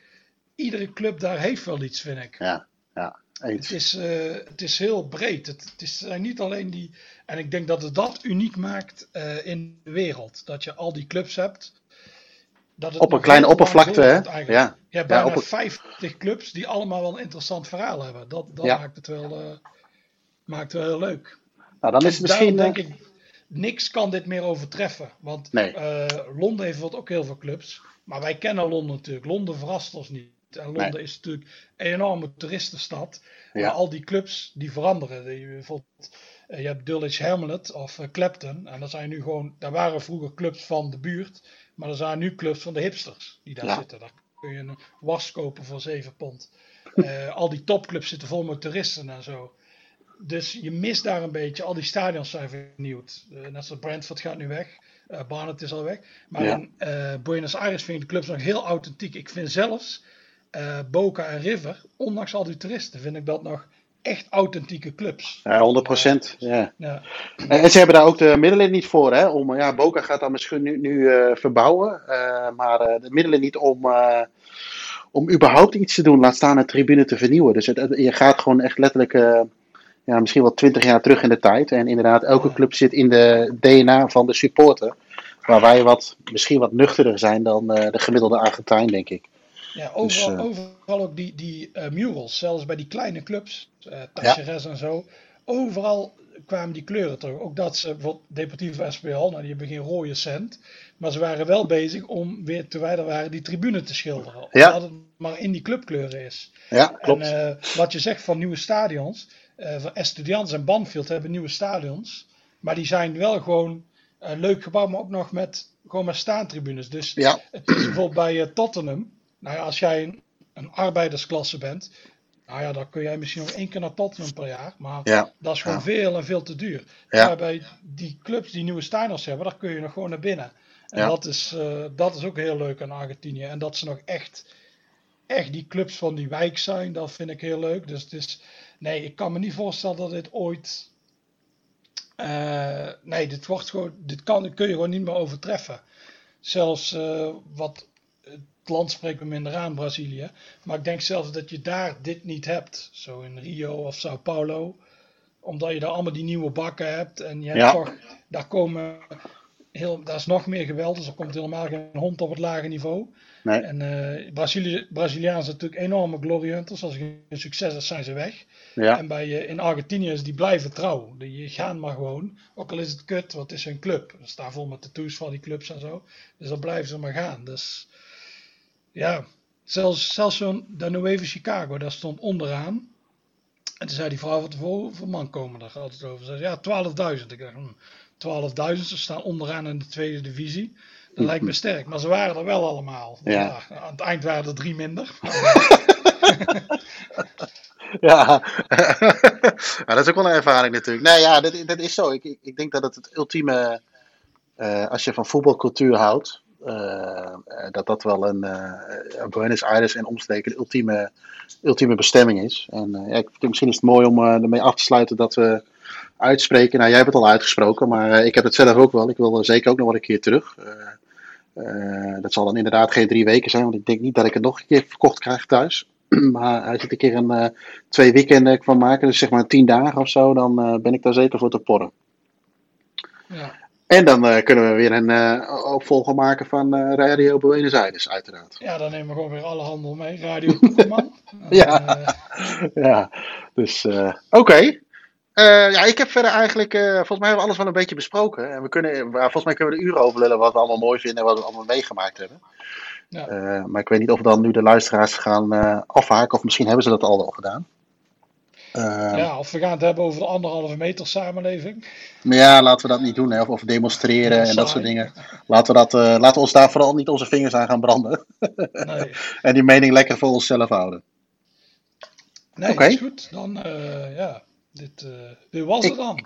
iedere club daar heeft wel iets, vind ik. Ja, ja, Het is, eh, het is heel breed. Het, het is zijn niet alleen die. En ik denk dat het dat uniek maakt eh, in de wereld. Dat je al die clubs hebt. Dat het Op een kleine oppervlakte, hè? Ja. Je hebt Ja, bijna op een- 50 clubs die allemaal wel een interessant verhaal hebben. Dat, dat Ja. maakt het wel, eh, maakt het wel heel leuk. Nou, dan is het misschien... Daarom eh, denk ik, niks kan dit meer overtreffen. Want Nee. eh, Londen heeft bijvoorbeeld ook heel veel clubs. Maar wij kennen Londen natuurlijk. Londen verrast ons niet. En Londen Nee. is natuurlijk een enorme toeristenstad. Ja. Maar al die clubs die veranderen. Die, bijvoorbeeld, je hebt Dulwich Hamlet of Clapton. En dat zijn nu gewoon, daar waren vroeger clubs van de buurt. Maar er zijn nu clubs van de hipsters die daar Ja. zitten. Daar kun je een was kopen voor 7 pond. Eh, al die topclubs zitten vol met toeristen en zo. Dus je mist daar een beetje. Al die stadions zijn vernieuwd. Eh, net zoals Brentford gaat nu weg. Eh Barnet is al weg. Maar Ja. in Buenos Aires vind ik de clubs nog heel authentiek. Ik vind zelfs Boca en River, ondanks al die toeristen, vind ik dat nog echt authentieke clubs. Ja, 100 procent. Ja. Ja, En ze hebben daar ook de middelen niet voor, hè? Om, ja, Boca gaat dan misschien nu, nu eh, verbouwen, eh, maar eh, de middelen niet om, om überhaupt iets te doen, laat staan een tribune te vernieuwen. Dus het, je gaat gewoon echt letterlijk, ja, misschien wel 20 jaar terug in de tijd. En inderdaad, elke club zit in de DNA van de supporter. Waar wij wat, misschien wat nuchterder zijn dan de gemiddelde Argentijn, denk ik. Ja overal, eh, overal ook die, die eh, murals, zelfs bij die kleine clubs, uh, Tacheres en zo. Overal kwamen die kleuren terug. Ook dat ze bijvoorbeeld Deportivo SPL, nou die hebben geen rode cent. Maar ze waren wel bezig om weer, terwijl er waren, die tribune te schilderen. Ja. Omdat het maar in die clubkleuren is. Ja, klopt. En wat je zegt van nieuwe stadions. van Estudiantes en Banfield hebben nieuwe stadions. Maar die zijn wel gewoon leuk gebouwd, maar ook nog met, gewoon met staantribunes. Dus Ja. het is bijvoorbeeld bij Tottenham. Nou ja, als jij een, een arbeidersklasse bent. Nou ja, dan kun jij misschien nog één keer naar Tottenham per jaar. Maar Ja. dat is gewoon Ja. veel en veel te duur. Ja. Maar bij die clubs die nieuwe stadions hebben, daar kun je nog gewoon naar binnen. En Ja. dat, is, eh, dat is ook heel leuk aan Argentinië. En dat ze nog echt, echt die clubs van die wijk zijn, dat vind ik heel leuk. Dus het is, nee, ik kan me niet voorstellen dat dit ooit. eh, nee, dit wordt gewoon, dit kan, kun je gewoon niet meer overtreffen. Zelfs eh, wat het land spreekt me minder aan, Brazilië. Maar ik denk zelfs dat je daar dit niet hebt. Zo in Rio of Sao Paulo. Omdat je daar allemaal die nieuwe bakken hebt. En je hebt Ja. toch, daar komen heel, daar is nog meer geweld. Dus er komt helemaal geen hond op het lage niveau. Nee. En eh Brazilië, natuurlijk enorme glory hunters. Als geen succes is, zijn ze weg. Ja. En bij, eh, in Argentinië is die blijven trouw. Die gaan maar gewoon. Ook al is het kut, want het is hun club. Er staan vol met tattoos van die clubs en zo. Dus dan blijven ze maar gaan. Dus ja, zelfs, zelfs zo'n de Nueva Chicago, daar stond onderaan. En toen zei die vrouw, wat voor, hoeveel man komen er altijd over? Ze zei, ja, 12.000. Ik dacht, hm, 12.000, ze staan onderaan in de tweede divisie. Dat lijkt me sterk, maar ze waren er wel allemaal. Ja. aan het eind waren er drie minder. Ja. ja, dat is ook wel een ervaring natuurlijk. Nee, ja, dat, dat is zo. Ik, ik, ik denk dat het het ultieme, eh, als je van voetbalcultuur houdt, eh, eh, dat dat wel een eh, Buenos Aires en omstreken ultieme, ultieme bestemming is. En ja, ik denk misschien is het mooi om ermee af te sluiten dat we uitspreken. Nou, jij hebt het al uitgesproken, maar ik heb het zelf ook wel. Ik wil er zeker ook nog wel een keer terug. Dat zal dan inderdaad geen drie weken zijn, want ik denk niet dat ik het nog een keer verkocht krijg thuis. maar als ik een keer een twee weekenden van maken, dus zeg maar tien dagen of zo, dan ben ik daar zeker voor te porren. Ja. En dan uh, kunnen we weer een uh, opvolger maken van uh, Radio Buenos Aires, uiteraard. Ja, dan nemen we gewoon weer alle handel mee. Radio Poekelman. ja. ja, dus oké. ja, ik heb verder eigenlijk, volgens mij hebben we alles wel een beetje besproken. En we kunnen, volgens mij kunnen we er uren over lullen wat we allemaal mooi vinden en wat we allemaal meegemaakt hebben. Ja. maar ik weet niet of we dan nu de luisteraars gaan afhaken, of misschien hebben ze dat al gedaan. Uh, ja, of we gaan het hebben over de anderhalve meter samenleving. Maar ja, laten we dat niet doen, hè? Of, demonstreren en dat soort dingen. Laten we, dat, uh, laten we ons daar vooral niet onze vingers aan gaan branden. Nee. en die mening lekker voor onszelf houden. Nee, okay. is goed. Dan, uh, ja, dit, dit was Ik... het dan.